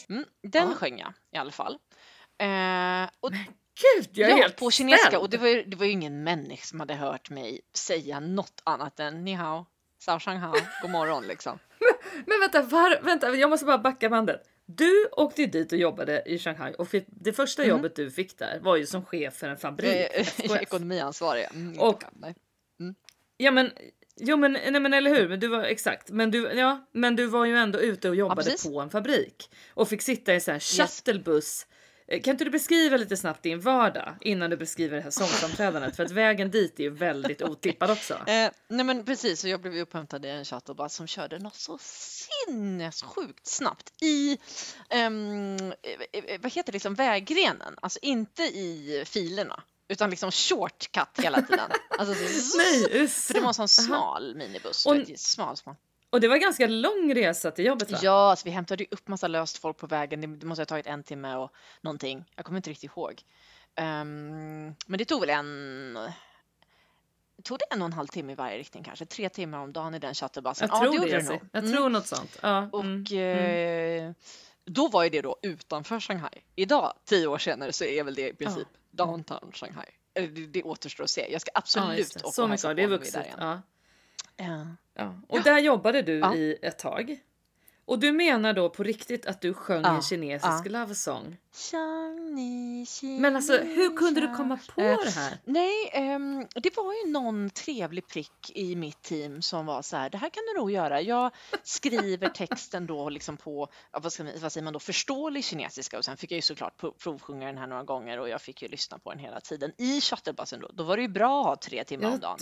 Mm, den ja. sjöng jag i alla fall. Eh, och Gud, jag är ja, helt på kinesiska. ställd. Och det var, ju, det var ju ingen människa som hade hört mig säga något annat än ni hao, sao shang hao, god morgon liksom. <laughs> Men vänta, var, vänta, jag måste bara backa bandet. Du åkte dit och jobbade i Shanghai och fick, det första jobbet du fick där var ju som chef för en fabrik. <laughs> Ekonomiansvarig. Mm, Och- nej. Ja men, jo men, nej, men eller hur, men du var exakt, men du, ja, men du var ju ändå ute och jobbade precis. på en fabrik och fick sitta i en sån här shuttlebuss. Eh, Kan inte du beskriva lite snabbt din vardag innan du beskriver det här sångframträdandet? För att vägen dit är ju väldigt otippad också. <laughs> Eh, nej men precis, så jag blev upphämtad i en shuttlebus som körde något så sinnessjukt snabbt i, ehm, eh, eh, vad heter det, liksom vägrenen, alltså inte i filerna, utan liksom shortcut hela tiden. <laughs> Alltså, Nej, För det var en sån smal minibuss. Och- smal, smal. Och det var ganska lång resa till jobbet va? Ja, alltså, vi hämtade ju upp massa löst folk på vägen. Det, det måste ha tagit en timme och någonting. Jag kommer inte riktigt ihåg. Ehm, men det tog väl en... Tog det en och en halv timme i varje riktning kanske? Tre timmar om dagen i den shuttlebussen? Jag tror gjorde det. Jessie. nog. Jag Mm. tror något sånt. Ja, Och mm, mm. eh, då var ju det då utanför Shanghai. Idag, tio år senare, så är väl det i princip downtown Shanghai. Det, det återstår att se. Jag ska Ja, absolut det. åka och hälsa på det är igen. Ja. Ja. Och Ja. där jobbade du Ja. i ett tag. Och du menar då på riktigt att du sjöng en kinesisk love song? Men alltså hur kunde du komma på Eh, det här? Nej, ehm, det var ju någon trevlig prick i mitt team som var så här, det här kan du nog göra. Jag skriver <laughs> texten då liksom på, vad, ska man, vad säger man då, förståelig kinesiska och sen fick jag ju såklart pro- provsjunga den här några gånger och jag fick ju lyssna på den hela tiden i shuttlebussen då. Då var det ju bra att ha tre timmar om dagen.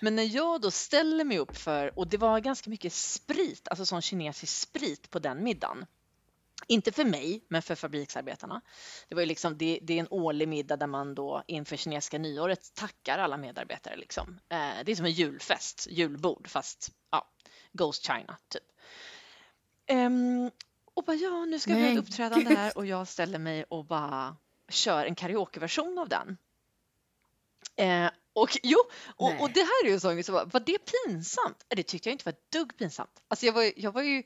Men när jag då ställer mig upp för, och det var ganska mycket sprit, alltså sån kinesisk sprit på den middagen. Inte för mig, men för fabriksarbetarna. Det, var ju liksom, det, det är en årlig middag där man då inför kinesiska nyåret tackar alla medarbetare. Liksom. Eh, det är som en julfest, julbord, fast ja, Ghost China typ. Ehm, och bara ja, nu ska vi ha ett uppträdande här och jag ställer mig och bara kör en karaokeversion av den. Eh, och jo, och, Nej. och det här är ju en sång som var, det pinsamt? Eh, Det tyckte jag inte var ett dugg pinsamt. Alltså jag var, jag var ju,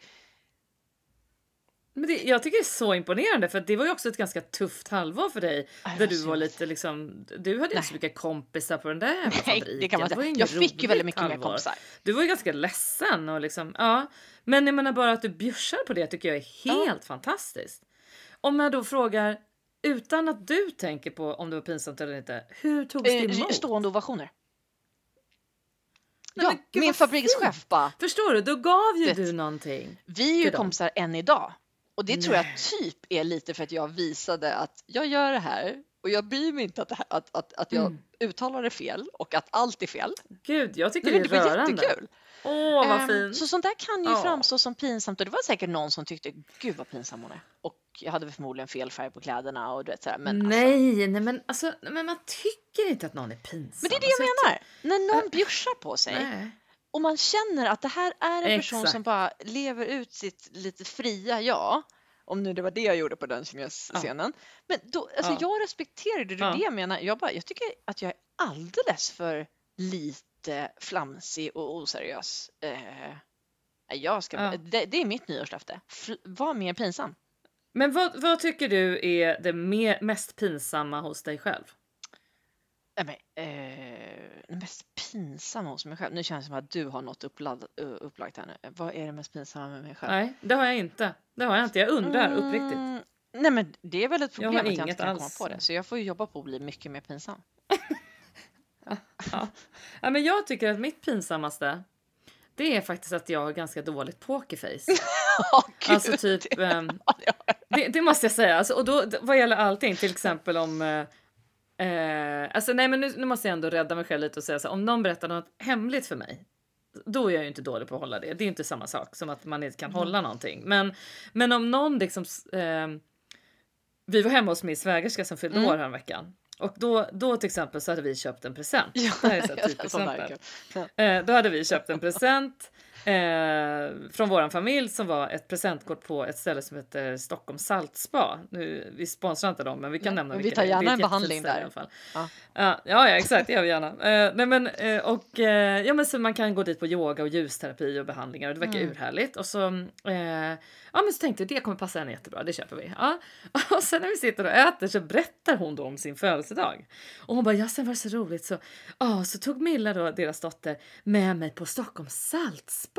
Men det, jag tycker det är så imponerande för det var ju också ett ganska tufft halvår för dig. Nej, Där du var lite liksom, du hade inte så mycket kompisar på den där nej, fabriken. det kan man säga. Jag fick ju väldigt mycket mer halvår. kompisar. Du var ju ganska ledsen och liksom, ja. Men jag menar bara att du bjussar på det tycker jag är helt fantastiskt. Om jag då frågar, utan att du tänker på om det var pinsamt eller inte, hur togs det Eh, emot? stående ovationer. Nej, ja, gud, min fabrikschef bara, Förstår du, då gav ju Vet. du någonting. vi är ju kompisar än idag. Och det tror jag Nej. typ är lite för att jag visade att jag gör det här och jag bryr mig inte att, här, att, att, att jag Mm. uttalar det fel och att allt är fel. Gud, jag tycker Nej, det är det var rörande. jättekul. Åh, vad Ehm, fint. Så sånt där kan ju Ja. framstå som pinsamt och det var säkert någon som tyckte gud vad pinsam hon är. Och jag hade förmodligen fel färg på kläderna och du vet sådär. Men, Alltså, nej, nej, men alltså, nej, men man tycker inte att någon är pinsam. men det är det jag Alltså, menar. När någon bjussar på sig Nej. Och man känner att det här är en person Exakt. som bara lever ut sitt lite fria jag. Om nu det var det jag gjorde på den scenen. Men då, alltså Ja. jag respekterar det, Ja. det jag menar. Jag, bara, jag tycker att jag är alldeles för lite flamsig och oseriös. Eh, jag ska, Ja. det, det är mitt nyårslöfte. Fl- var mer pinsam. Men vad, vad tycker du är det me- mest pinsamma hos dig själv? Nej, men, eh, det mest pinsamma hos mig själv. Nu känns det som att du har något uppladd, uh, upplagt här nu. Vad är det mest pinsamma med mig själv? Nej, det har jag inte. Det har jag inte. Jag undrar uppriktigt. Mm, Nej men det är väl ett Jag problem att jag inte kan alls. komma på det. Så jag får jobba på att bli mycket mer pinsam. <laughs> Ja. ja, men jag tycker att mitt pinsammaste det är faktiskt att jag har ganska dåligt pokerface. <laughs> Gud. Alltså typ, ehm, det, det måste jag säga. Alltså, och då, vad gäller allting, till <laughs> exempel om... Eh, eh, alltså nej men nu, nu måste jag ändå rädda mig själv lite och säga så här, om någon berättar något hemligt för mig. Då är jag ju inte dålig på att hålla det. Det är inte samma sak som att man inte kan hålla någonting. Men, men om någon liksom... ehm, vi var hemma hos min svägerska som fyllde Mm. år häromveckan. Och då, då till exempel så hade vi köpt en present. Ja, det här är så här sån där, kul. Eh, då hade vi köpt en present Eh, från våran familj som var ett presentkort på ett ställe som heter Stockholm Saltspa. Nu, vi sponsrar inte dem, men vi kan Nej, nämna men vi vilka tar är. Det är gärna en behandling där. i alla fall. Ja. Ja, ja, exakt, det gör vi gärna. Eh, nej, men, eh, och, eh, ja, men så man kan gå dit på yoga och ljusterapi och behandlingar och det verkar Mm. urhärligt. Och så, eh, ja, men så tänkte jag det kommer passa henne jättebra, det köper vi. Ja. <laughs> Och sen när vi sitter och äter så berättar hon då om sin födelsedag. Och hon bara, ja sen var det så roligt så, ja, så tog Milla då, deras dotter, med mig på Stockholms saltspa.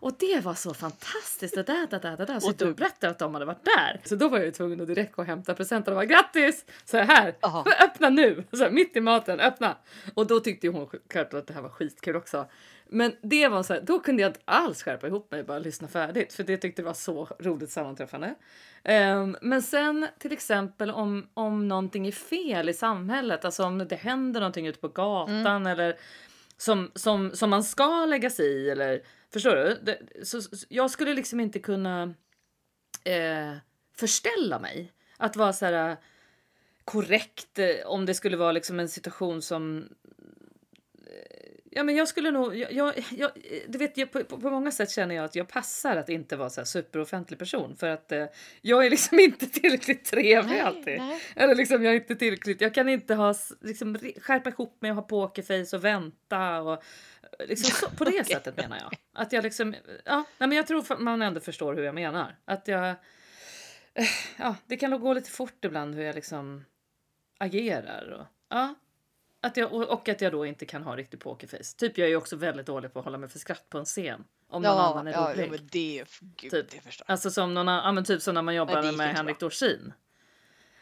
Och det var så fantastiskt. Och där, där, där, där. Så Och och du- berättade att de hade varit där. Så då var jag tvungen att direkt gå och hämta presenten och bara grattis! Så här, Jaha. öppna nu! Så här, mitt i maten, öppna! Och då tyckte hon självklart att det här var skitkul också. Men det var så här, då kunde jag inte alls skärpa ihop mig bara lyssna färdigt för det tyckte jag var så roligt sammanträffande. Ehm, men sen till exempel om, om någonting är fel i samhället, alltså om det händer någonting ute på gatan eller som, som, som man ska lägga sig i eller förstår du? Det, så, så, jag skulle liksom inte kunna eh, förställa mig att vara så här eh, korrekt eh, om det skulle vara liksom en situation som Ja, men jag skulle nog, jag, jag, jag, du vet, jag, på, på många sätt känner jag att jag passar att inte vara så här superoffentlig person för att eh, jag är liksom <laughs> inte tillräckligt trevlig Nej, alltid. nej. Eller liksom, jag är inte tillräckligt, jag kan inte ha, liksom, skärpa ihop mig och ha pokerface och vänta och liksom så, på <laughs> det sättet menar jag. Att jag liksom, ja, nej, men jag tror man ändå förstår hur jag menar. Att jag, eh, ja, det kan nog gå lite fort ibland hur jag liksom agerar och ja. Att jag, och, att jag då inte kan ha riktig pokerface. Typ jag är ju också väldigt dålig på att hålla mig för skratt på en scen. Om någon Ja, annan är ja, rolig. ja, det, gud, Typ. det förstår. Alltså som någon, ja, men typ som när man jobbar med inte Henrik. Dorsin.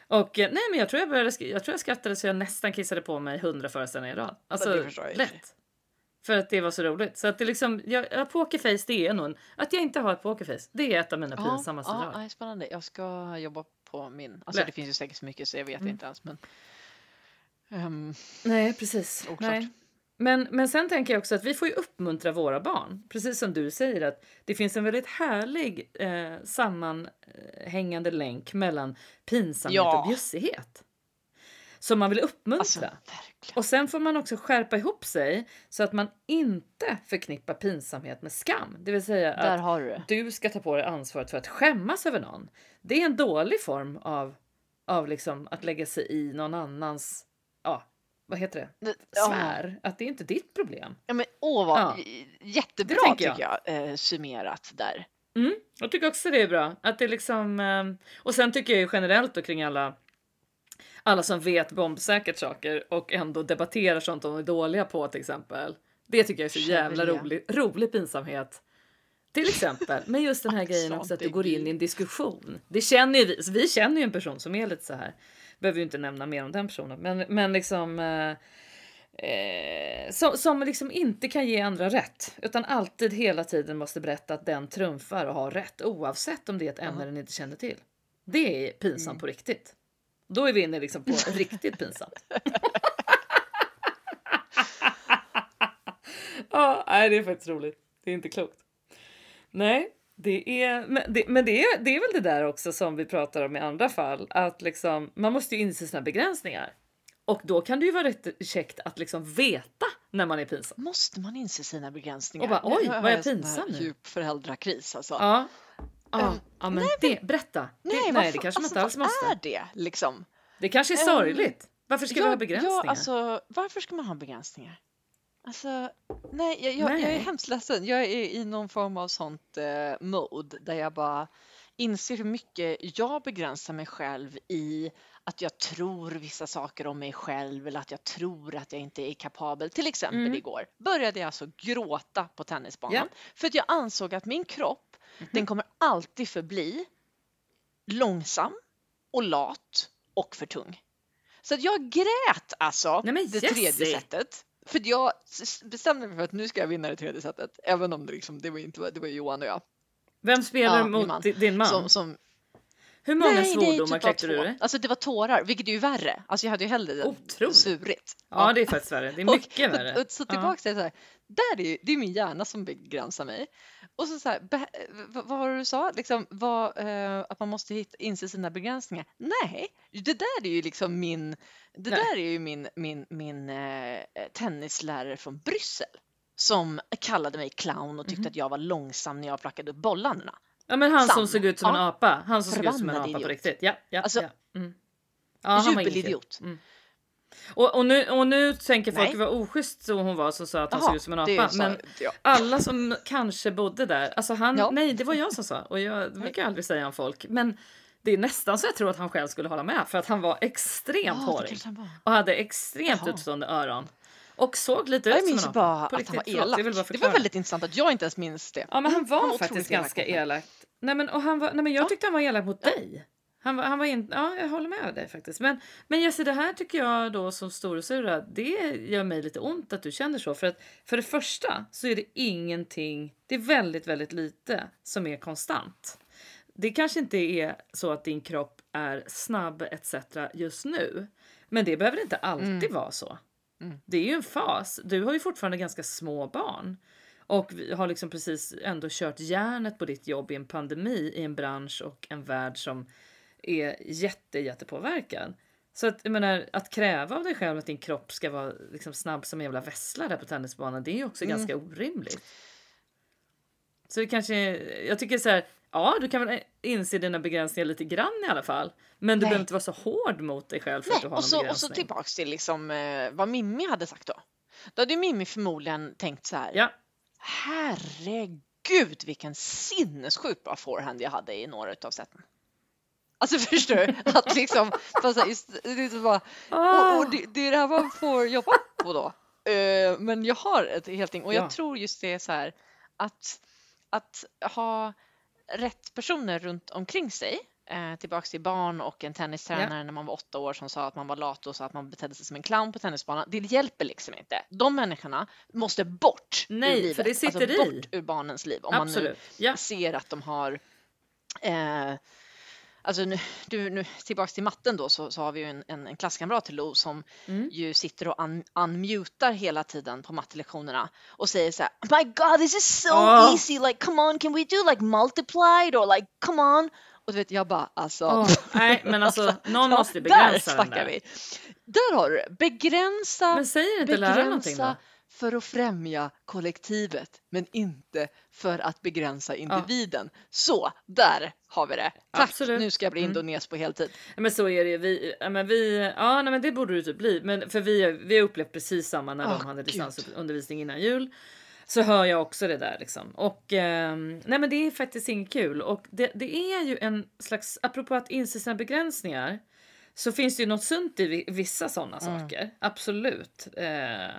Och eh, nej men jag tror jag började, jag tror jag skrattade så jag nästan kissade på mig hundra föreställningar i rad. Alltså lätt. För att det var så roligt. Så att det liksom, jag, ja, pokerface det är nog, att jag inte har ett pokerface, det är ett av mina pinsammaste ja, drag. nej, spännande. Jag ska jobba på min. Alltså Lätt. det finns ju säkert så mycket så jag vet Mm. inte ens. Men, Ehm, Nej, precis. Oklart. Nej. Men, men sen tänker jag också att vi får ju uppmuntra våra barn. Precis som du säger att det finns en väldigt härlig eh, sammanhängande länk mellan pinsamhet Ja. och bjussighet. Som man vill uppmuntra. alltså. Och sen får man också skärpa ihop sig så att man inte förknippar pinsamhet med skam. Det vill säga Där att har du du ska ta på dig ansvaret för att skämmas över någon. Det är en dålig form av, av liksom att lägga sig i någon annans, ja, vad heter det? Det- ja. Att det är inte ditt problem. Ja, men åh, vad, Ja. jättebra Det tycker jag, eh, summerat där. Mm, jag tycker också det är bra. Att det liksom, eh, och sen tycker jag ju generellt då kring alla alla som vet bombsäkert saker och ändå debatterar sånt de är dåliga på till exempel. Det tycker jag är så jävla rolig, rolig pinsamhet. Till exempel. Men just den här grejen också att du går in i en diskussion. Det känner ju vi. Vi känner ju en person som är lite så här. Behöver ju inte nämna mer om den personen. Men, men liksom. Eh, eh, som, som liksom inte kan ge andra rätt. Utan alltid hela tiden måste berätta att den trumfar och har rätt. Oavsett om det är ett ämne Ja. den inte känner till. Det är pinsamt Mm. på riktigt. Då är vi inne liksom på <laughs> riktigt pinsamt. <laughs> Ja, nej, det är faktiskt roligt. Det är inte klokt. Nej, det är, men, det, men det, är, det är väl det där också som vi pratar om i andra fall. Att liksom, man måste ju inse sina begränsningar. Och då kan det ju vara rätt käckt att liksom veta när man är pinsam. Måste man inse sina begränsningar? Och bara, Nu oj, har vad är jag pinsam nu? Djup föräldrakris alltså. Ja, ja, ja men det, berätta. Nej, det, vad nej, det kanske man alltså, inte alls vad måste. är det liksom? Det kanske är sorgligt. Varför ska vi ha Ja, begränsningar? Ja, alltså, varför ska man ha begränsningar? Alltså, nej, jag, jag, jag är Nej. hemskt ledsen. Jag är i någon form av sånt eh, mode där jag bara inser hur mycket jag begränsar mig själv i att jag tror vissa saker om mig själv eller att jag tror att jag inte är kapabel. Till exempel Mm. igår började jag alltså gråta på tennisbanan Ja. för att jag ansåg att min kropp, den kommer alltid förbli långsam och lat och för tung. Så jag grät alltså Nej, det tredje sättet. För jag bestämde mig för att nu ska jag vinna det tredje sättet. Även om det, liksom, det var inte det var Johan och jag. Vem spelar Ja, mot man. di- din man? Som, som, Hur många nej, svordomar typ kläckte du dig? Alltså det var tårar, vilket är ju värre. Alltså jag hade ju hellre Otroligt. surigt. Ja, det är faktiskt värre. Det är <laughs> mycket och, värre. Och, och, så tillbaka till det här, där är ju, det är min hjärna som begränsar mig. Och så, så här, vad, var det du sa? Liksom, vad, eh, att man måste hitta, inse sina begränsningar. Nej, det där är ju liksom min, det Nej. där är ju min, min, min eh, tennislärare från Bryssel. som kallade mig clown och tyckte Mhm. att jag var långsam när jag plockade upp bollarna. Ja men han som Sam. såg ut som en Ja. apa. Han som såg ut som en apa på idiot. riktigt. Ja, ja, Alltså, ja. Mm. ja han var. Jubelidiot. Mm. Och, och, nu, och nu tänker folk Nej. vad oschysst så hon var som sa att han Jaha, såg ut som en apa. sa Men jag. alla som kanske bodde där, alltså han, Ja. nej det var jag som sa och jag det brukar jag aldrig säga om folk. Men det är nästan så jag tror att han själv skulle hålla med för att han var extremt Ja, hårig han var. och hade extremt Jaha. utstående öron. Och såg lite ut Jag som minns bara att han var elak. Det var väldigt intressant att jag inte ens minns det. Ja men han var otroligt faktiskt elak ganska elak. Nej men, och han var, nej, men jag Ja. tyckte han var elak mot dig. Han var, han var in, ja, jag håller med dig faktiskt. Men, men Jesse, det här tycker jag då som storasura, det gör mig lite ont att du känner så. För att för det första så är det ingenting, det är väldigt, väldigt lite som är konstant. Det kanske inte är så att din kropp är snabb etc. just nu. Men det behöver inte alltid vara så. Mm. Det är ju en fas. Du har ju fortfarande ganska små barn. Och har liksom precis ändå kört järnet på ditt jobb i en pandemi i en bransch och en värld som är jätte, jättepåverkad. Så att, jag menar, att kräva av dig själv att din kropp ska vara liksom snabb som en jävla vessla där på tennisbanan, det är ju också Mm. ganska orimligt. Så det kanske, jag tycker så här, ja du kan väl inse dina begränsningar lite grann i alla fall. Men du Nej. behöver inte vara så hård mot dig själv för att du Nej, har och så, och så tillbaks till liksom, eh, vad Mimmi hade sagt då. Då hade Mimmi förmodligen tänkt så här. Ja, Herregud vilken sinnessjukt bra forehand jag hade i några utav sätten. Alltså <laughs> förstår du? Att liksom, så bara, och, och det, det är det här man får jobba på då. Eh, men jag har ett helt ting och jag Ja. tror just det är så här att, att ha rätt personer runt omkring sig eh, tillbaks till barn och en tennistränare när man var åtta år som sa att man var lat och sa att man betedde sig som en clown på tennisbanan. Det hjälper liksom inte. De människorna måste bort Nej, ur för livet. det sitter alltså, i. bort ur barnens liv. Om man absolut. Ja. nu ser att de har eh, Alltså nu, du, nu tillbaks till matten då så, så har vi ju en, en, en klasskamrat till Lo som Mm. ju sitter och un, unmutar hela tiden på mattelektionerna och säger så här My God this is so Åh. easy like come on can we do like multiplied or like come on och du vet jag bara alltså Åh, <laughs> nej, men alltså någon Ja, måste begränsa där den där. vi. Där har du det. Begränsa, Men säger inte läraren någonting begränsa då? för att främja kollektivet men inte för att begränsa individen. Så, där har vi det. Tack, Absolut. nu ska jag bli Mm. indones på heltid. Ja, men så är det ju. Vi, ja, men vi, ja, nej, men det borde det typ bli. Men för vi, vi upplevt precis samma när Åh, de hade Gud. distansundervisning innan jul. Så hör jag också det där liksom. Och ehm, nej men det är faktiskt inget kul. Och det, det är ju en slags, apropå att inse sina begränsningar. Så finns det ju något sunt i vi- vissa sådana Mm. saker. Absolut. Eh,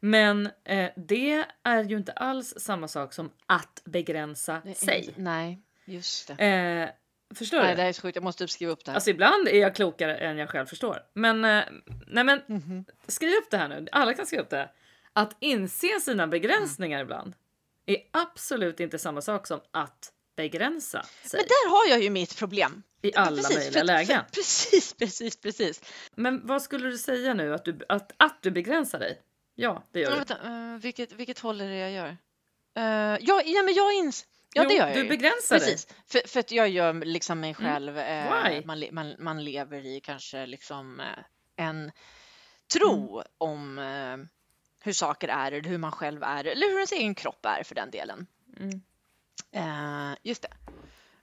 men eh, det är ju inte alls samma sak som att begränsa är sig. inte- Nej, just det. Eh, förstår Nej, du? det här är så sjukt. Jag måste typ skriva upp det här. Alltså ibland är jag klokare än jag själv förstår. Men, eh, nej men Mhm. skriv upp det här nu. Alla kan skriva upp det. Att inse sina begränsningar ibland är absolut inte samma sak som att begränsa sig Men där har jag ju mitt problem. i alla Precis, möjliga för- lägen. För, precis, precis, precis. Men vad skulle du säga nu? Att du, att, att du begränsar dig? Ja, det gör Men du. vänta, eh, vilket, vilket håll är det jag gör? Uh, ja, ja, men jag ins... Ja, Jo, det gör jag du ju. begränsar dig. För, för att jag gör liksom mig själv, eh, Why? man, man, man lever i kanske liksom en tro Mm. om hur saker är eller hur man själv är eller hur ens egen kropp är för den delen. Mm. Eh, just det.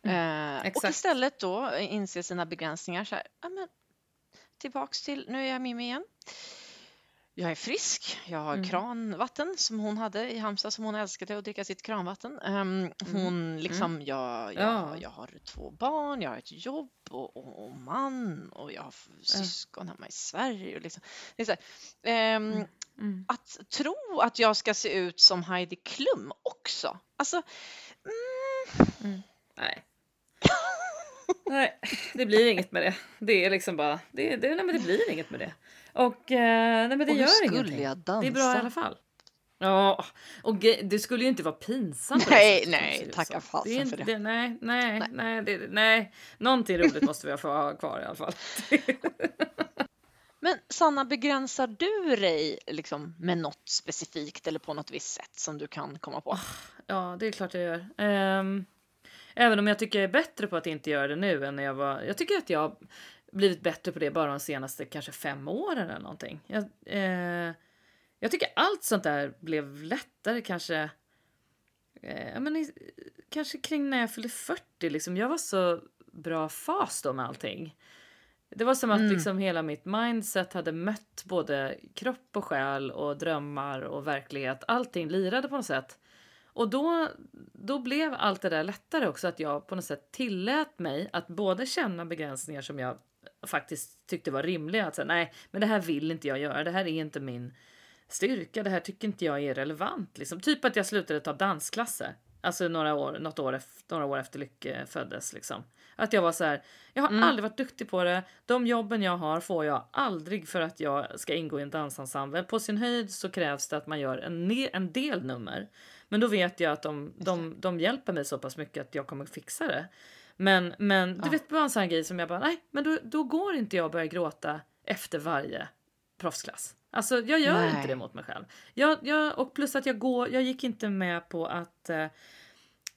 Eh, och exakt. istället då inse sina begränsningar så här, ja, men, tillbaks till, nu är jag Mimmi igen. Jag är frisk, jag har Mm. kranvatten som hon hade i Halmstad som hon älskade att dricka sitt kranvatten. Ehm, hon liksom, jag, jag, Mm. Ja. jag har två barn, jag har ett jobb och, och, och man och jag har syskon hemma i Sverige. Och liksom. det är så här, ehm, Mm. Att tro att jag ska se ut som Heidi Klum också. Alltså, mm, Nej. <laughs> nej, det blir inget med det. Det är liksom bara, det, det, nej, men det blir inget med det. Och eh, nej, men det och gör ingenting. Det är bra i alla fall. Ja, och det skulle ju inte vara pinsamt. Nej, nej, tacka fasen för det. Nej, nej, Nej. nej, det, nej. Någonting roligt måste vi få ha kvar i alla fall. <laughs> Men Sanna, begränsar du dig liksom med något specifikt eller på något visst sätt som du kan komma på? Ah, ja, det är klart jag gör. Um, även om jag tycker jag är bättre på att inte göra det nu än när jag var. Jag tycker att jag har blivit bättre på det bara de senaste kanske fem åren eller någonting. Jag, eh, jag tycker allt sånt där blev lättare kanske. Eh, men, i, kanske kring när jag fyllde 40. Liksom. Jag var så bra fas då med allting. Det var som att Mm. liksom hela mitt mindset hade mött både kropp och själ och drömmar och verklighet. Allting lirade på något sätt. Och då, då blev allt det där lättare också att jag på något sätt tillät mig att både känna begränsningar som jag faktiskt tyckte var rimliga. Att säga, nej, men det här vill inte jag göra. Det här är inte min styrka. Det här tycker inte jag är relevant. Liksom. Typ att jag slutade ta dansklasser. Alltså några år, något år efter, några år efter Lycke föddes. Liksom. Att jag var så här, jag har Mm. aldrig varit duktig på det. De jobben jag har får jag aldrig för att jag ska ingå i en dansensemble. På sin höjd så krävs det att man gör en, en del nummer. Men då vet jag att de, de, de hjälper mig så pass mycket att jag kommer fixa det. Men, men du Ja. vet, bara en sån här grej som jag bara, nej, men då, då går inte jag att börja gråta efter varje proffsklass. Alltså jag gör Nej. inte det mot mig själv. Jag, jag, och plus att jag går, jag gick inte med på att eh,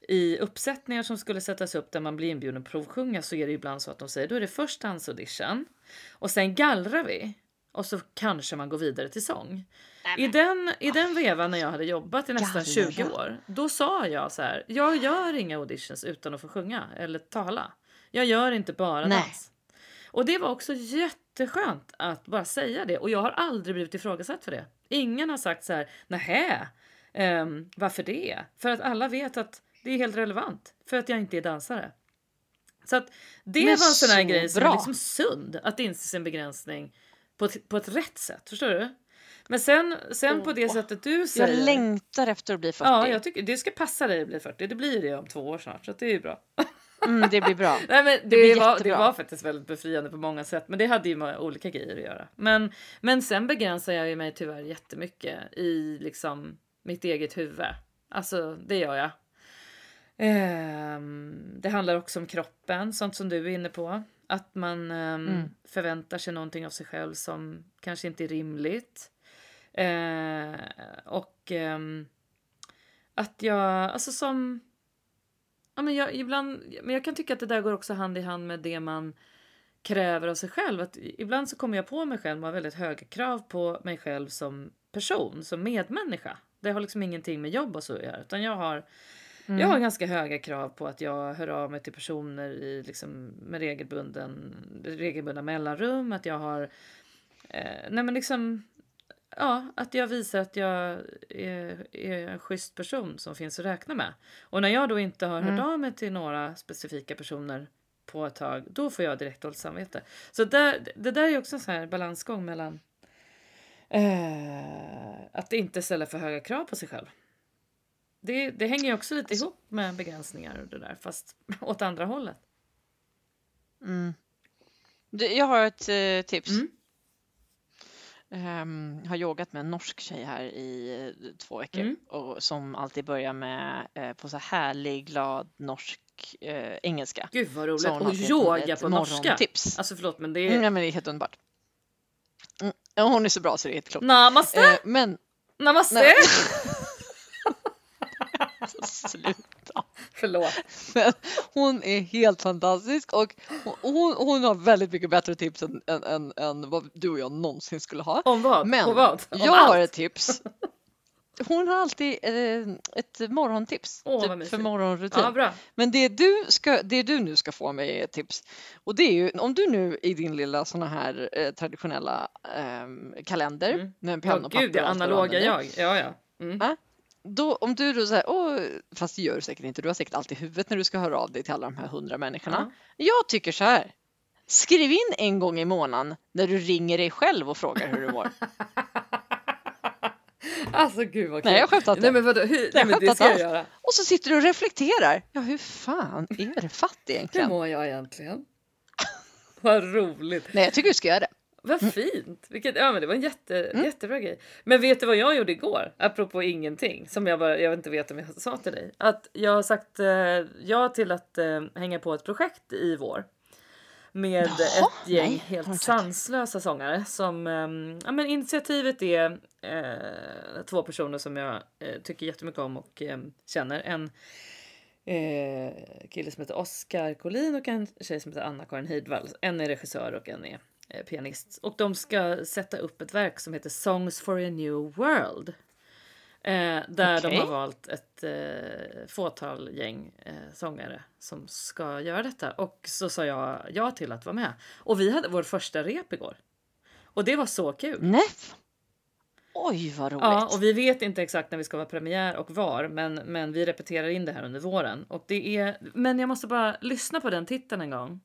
i uppsättningar som skulle sättas upp där man blir inbjuden att provsjunga så är det ibland så att de säger då är det först dansaudition och sen gallrar vi och så kanske man går vidare till sång. I den, I den vevan när jag hade jobbat i nästan 20 Gallra. år, då sa jag så här, jag gör inga auditions utan att få sjunga eller tala. Jag gör inte bara Nej. dans. Och det var också jätteskönt att bara säga det och jag har aldrig blivit ifrågasatt för det. Ingen har sagt så här, nähä, um, varför det? För att alla vet att det är helt relevant för att jag inte är dansare. Så att det Men var en sån här så grej som är bra. liksom sund att inse sin begränsning på ett, på ett rätt sätt. Förstår du? Men sen, sen på det sättet du Jag säger. längtar efter att bli 40. Ja, jag tycker det ska passa dig att bli 40. Det blir det om två år snart, så det är ju bra. <laughs> mm, det blir bra. Nej, men det, blir var, det var faktiskt väldigt befriande på många sätt, men det hade ju med olika grejer att göra. Men, men sen begränsar jag ju mig tyvärr jättemycket i liksom mitt eget huvud. Alltså, det gör jag. Ehm, det handlar också om kroppen, sånt som du är inne på. Att man ehm, Mm. förväntar sig någonting av sig själv som kanske inte är rimligt. Eh, och ehm, att jag, alltså som... Ja, men jag, ibland, men jag kan tycka att det där går också hand i hand med det man kräver av sig själv. Att ibland så kommer jag på mig själv med väldigt höga krav på mig själv som person, som medmänniska. Det har liksom ingenting med jobb och så att göra, utan jag har Mm. jag har ganska höga krav på att jag hör av mig till personer i, liksom, med regelbunden, regelbundna mellanrum. Att jag har... Eh, nej men liksom... Ja, att jag visar att jag är, är en schysst person som finns att räkna med. Och när jag då inte har hört Mm. av mig till några specifika personer på ett tag, då får jag direkt dåligt samvete. Så där, det där är också en sån här balansgång mellan eh, att inte ställa för höga krav på sig själv. Det, det hänger ju också lite Alltså- ihop med begränsningar och det där, fast <laughs> åt andra hållet. Mm. Du, Jag har ett eh, tips. Mm. Ehm, har yogat med en norsk tjej här i eh, två veckor Mm. och som alltid börjar med eh, på så här härlig, glad norsk eh, engelska. Gud vad roligt! Och yoga på norska! morgontips. Alltså förlåt men det är... Mm, ja, men det är helt underbart. Mm. Hon är så bra så det är helt klokt. Namaste! Eh, men Namaste! nej. <laughs> <laughs> sluta. Förlåt. <laughs> Men hon är helt fantastisk och hon, hon, har väldigt mycket bättre tips än, än, än, än vad du och jag någonsin skulle ha. Om vad? Men på vad? Om jag har allt? ett tips. Hon har alltid eh, ett morgontips Åh, typ, för morgonrutin. Ja, bra. Men det du, ska, det du nu ska få mig är ett tips. Och det är ju om du nu i din lilla såna här eh, traditionella ehm, kalender Mm. med penna Ja, och papper gud, och du analoga jag. Ja, ja. Mm. Då, om du då säger, åh, fast det gör du säkert inte, du har säkert allt i huvudet när du ska höra av dig till alla de här hundra människorna. Jag tycker så här. Skriv in en gång i månaden när du ringer dig själv och frågar hur du mår. <laughs> Alltså gud vad kul. Nej, jag skämtar inte. Nej men vadå, hur, nej, men det ska jag göra. Och så sitter du och reflekterar. Ja, hur fan är det fatt Hur egentligen? mår jag egentligen? vad roligt. Nej, jag tycker du ska göra det. Vad fint! Vilket, ja, men det var en jätte, Mm. jättebra grej. Men vet du vad jag gjorde igår? Apropå ingenting som jag bara, jag inte vet om jag sa till dig. Att jag har sagt eh, ja till att eh, hänga på ett projekt i vår. Med Jaha, ett gäng nej, helt sanslösa sångare. Som, ehm, ja, men initiativet är eh, två personer som jag eh, tycker jättemycket om och eh, känner. En eh, kille som heter Oskar Collin och en tjej som heter Anna-Karin Heidvall. En är regissör och en är eh, pianist. Och de ska sätta upp ett verk som heter Songs for a New World. Eh, där de Okej. har valt ett eh, fåtal gäng eh, sångare som ska göra detta. Och så sa jag ja till att vara med. Och vi hade vår första rep igår. Och det var så kul. Nej. Oj, vad roligt. Ja, och vi vet inte exakt när vi ska vara premiär och var, men, men vi repeterar in det här under våren. Och det är, men jag måste bara lyssna på den titeln en gång.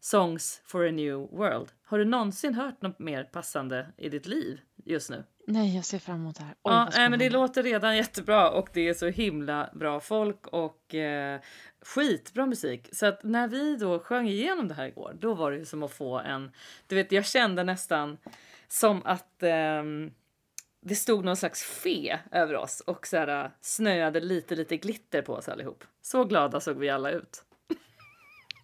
Songs for a new world. Har du någonsin hört något mer passande i ditt liv just nu? Nej, jag ser fram emot det här. Oj, ja, nej, men det låter redan jättebra och det är så himla bra folk och eh, skitbra musik. Så att när vi då sjöng igenom det här igår, då var det som att få en... Du vet, jag kände nästan som att ehm, det stod någon slags fe över oss och så här, snöade lite, lite glitter på oss allihop. Så glada såg vi alla ut.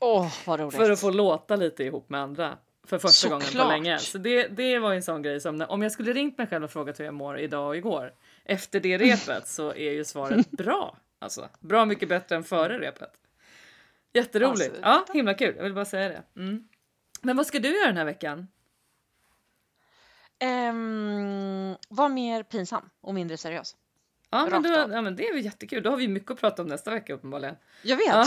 Åh, vad roligt. För att få låta lite ihop med andra. För första gången på Såklart. länge. Så det, det var en sån grej som när, om jag skulle ringt mig själv och frågat hur jag mår idag och igår. Efter det repet så är ju svaret <laughs> bra. Alltså bra mycket bättre än före repet. Jätteroligt. Alltså, ja, himla kul. Jag vill bara säga det. Mm. Men vad ska du göra den här veckan? Ehm, var mer pinsam och mindre seriös. Ja, men, då, ja, men det är väl jättekul. Då har vi mycket att prata om nästa vecka uppenbarligen. Jag vet. Ja.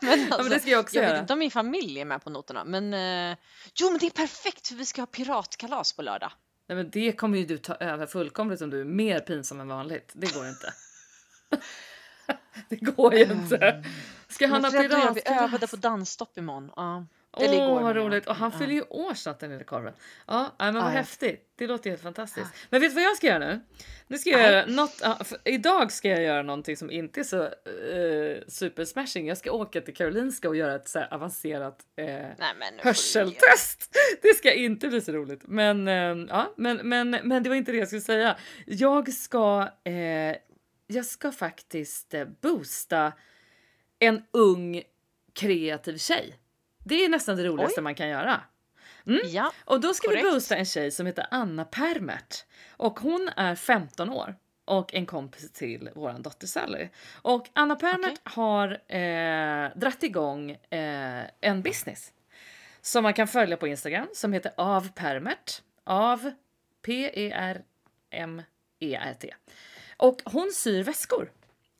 Men, <laughs> alltså, det ska jag också jag göra. vet inte om min familj är med på noterna. Men eh, jo, men det är perfekt för vi ska ha piratkalas på lördag. Nej, men det kommer ju du ta över fullkomligt om du är mer pinsam än vanligt. Det går inte. <laughs> det går ju inte. Ska han Men ha jag, vi piratkalas? övade på dansstopp imorgon. Ja. Åh, igår, vad roligt. Och han Ja. fyller ju år snart den lilla korven. Ja, men vad Ja, häftigt. Det låter helt fantastiskt. Men vet du vad jag ska göra nu? Nu ska jag göra något, ja, idag ska jag göra någonting som inte är så uh, super smashing. Jag ska åka till Karolinska och göra ett så avancerat eh, Nej, hörseltest. <laughs> Det ska inte bli så roligt. Men, eh, ja, men, men, men det var inte det jag skulle säga. Jag ska, jag ska faktiskt boosta en ung kreativ tjej. Det är nästan det roligaste Oj. man kan göra. Ja, Och då ska Korrekt. vi boosta en tjej som heter Anna Permert. Och hon är 15 år och en kompis till våran dotter Sally. Och Anna Permert har eh, dratt igång eh, en business som man kan följa på Instagram som heter Av Permert. Av P-E-R-M-E-R-T. Och hon syr väskor.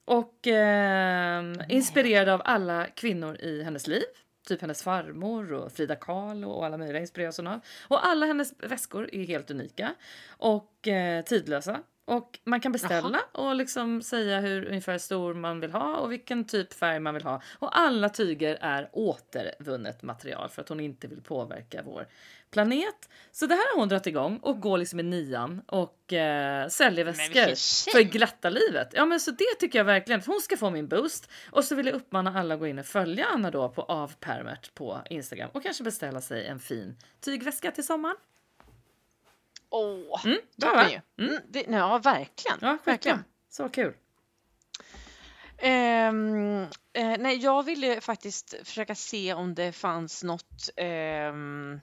Och eh, inspirerad av alla kvinnor i hennes liv. Typ hennes farmor och Frida Kahlo och alla möjliga inspireras hon av. Och alla hennes väskor är helt unika och eh, tidlösa. Och man kan beställa och liksom säga hur ungefär stor man vill ha och vilken typ färg man vill ha. Och alla tyger är återvunnet material för att hon inte vill påverka vår planet. Så det här har hon dragit igång och går liksom i nian och eh, säljer väskor för glatta livet. Ja men så det tycker jag verkligen. Hon ska få min boost. Och så vill jag uppmana alla att gå in och följa Anna då på avpermert på Instagram och kanske beställa sig en fin tygväska till sommaren. Åh, Mm, bra, va? ju. Mm, det, ja, verkligen. Ja, verkligen. Så kul. Ehm, eh, nej, jag ville faktiskt försöka se om det fanns något, ehm,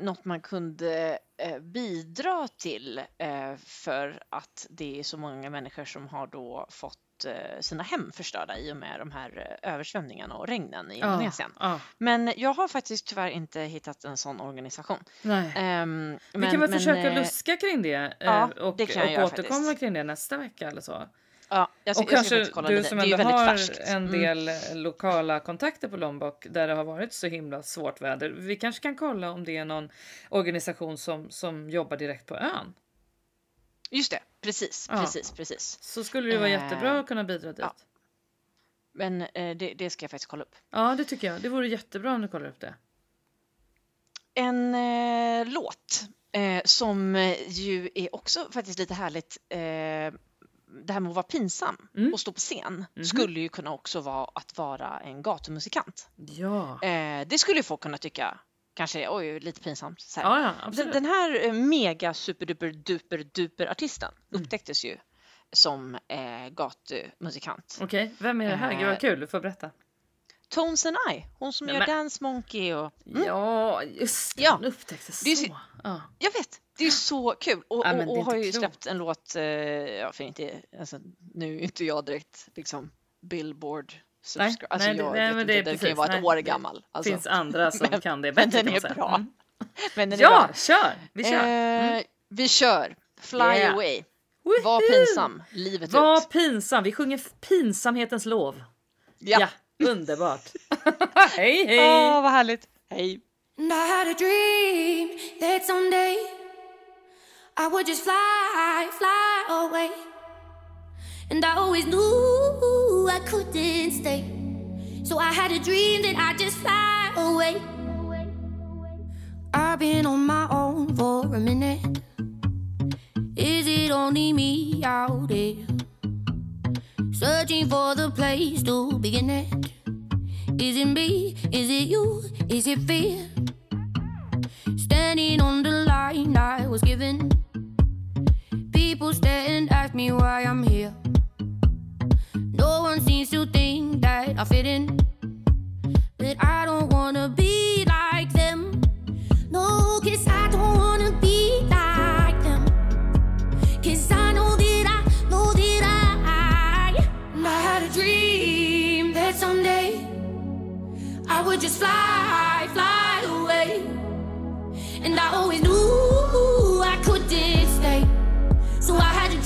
något man kunde eh, bidra till eh, för att det är så många människor som har då fått eh, sina hem förstörda i och med de här eh, översvämningarna och regnen i Indonesien. Ja, Men jag har faktiskt tyvärr inte hittat en sån organisation. nej. Ehm, Vi men- kan väl men, försöka eh, luska kring det ja, och, det kan jag och återkomma faktiskt. kring det nästa vecka eller så. Ja, jag Och jag kanske du som ändå har färskt. en Mm. del eh, lokala kontakter på Lombok där det har varit så himla svårt väder. Vi kanske kan kolla om det är någon organisation som, som jobbar direkt på ön. Just det, precis, Ja. precis, precis. Så skulle det vara Eh, jättebra att kunna bidra dit. ja. Men eh, det, det ska jag faktiskt kolla upp. Ja, det tycker jag. Det vore jättebra om du kollar upp det. En eh, låt eh, som ju är också faktiskt lite härligt. Eh, det här med att vara pinsam Mm. och stå på scen Mhm. skulle ju kunna också vara att vara en gatumusikant. Ja. Eh, det skulle ju folk kunna tycka kanske oj, lite pinsamt. Så här. Ja, ja, Den, den här eh, mega superduper duper duper artisten Mm. upptäcktes ju som eh, gatumusikant. Okej, vem är det här? Gud vad Eh, kul, du får berätta. Tones and I, hon som Nej, gör men- Dance Monkey och... Mm, Ja, just det. Ja. Hon upptäcktes så. så- Ja. Jag vet, det är så kul! Och, Ja, och, och har ju klokt. släppt en låt, eh, ja för inte, alltså, nu är inte jag direkt liksom Billboard subscribe. Alltså nej, jag nej, men inte, det är den kan ju precis, vara ett nej. år gammal. Alltså. finns andra som Men- kan det men bättre den kan man är bra. Mm. Men den är Ja, bra. kör! Vi kör! Mm. Eh, vi kör. Fly Yeah. away. Woho! Var pinsam. Livet Var ut. pinsam. Vi sjunger pinsamhetens lov. Ja. Ja, underbart. <laughs> hej, hej! Åh, vad härligt. Hej. And I had a dream that someday I would just fly, fly away. And I always knew I couldn't stay. So I had a dream that I'd just fly away. I've been on my own for a minute. Is it only me out there? Searching for the place to begin it. Is it me? Is it you? Is it fear? Standing on the line I was given. People stare and ask me why I'm here. No one seems to think that I fit in. But I don't wanna be like them. No, cause I don't wanna be like them. Cause I know that I know that I, I had a dream that someday I would just fly, fly away. And I always knew I couldn't stay. So I had a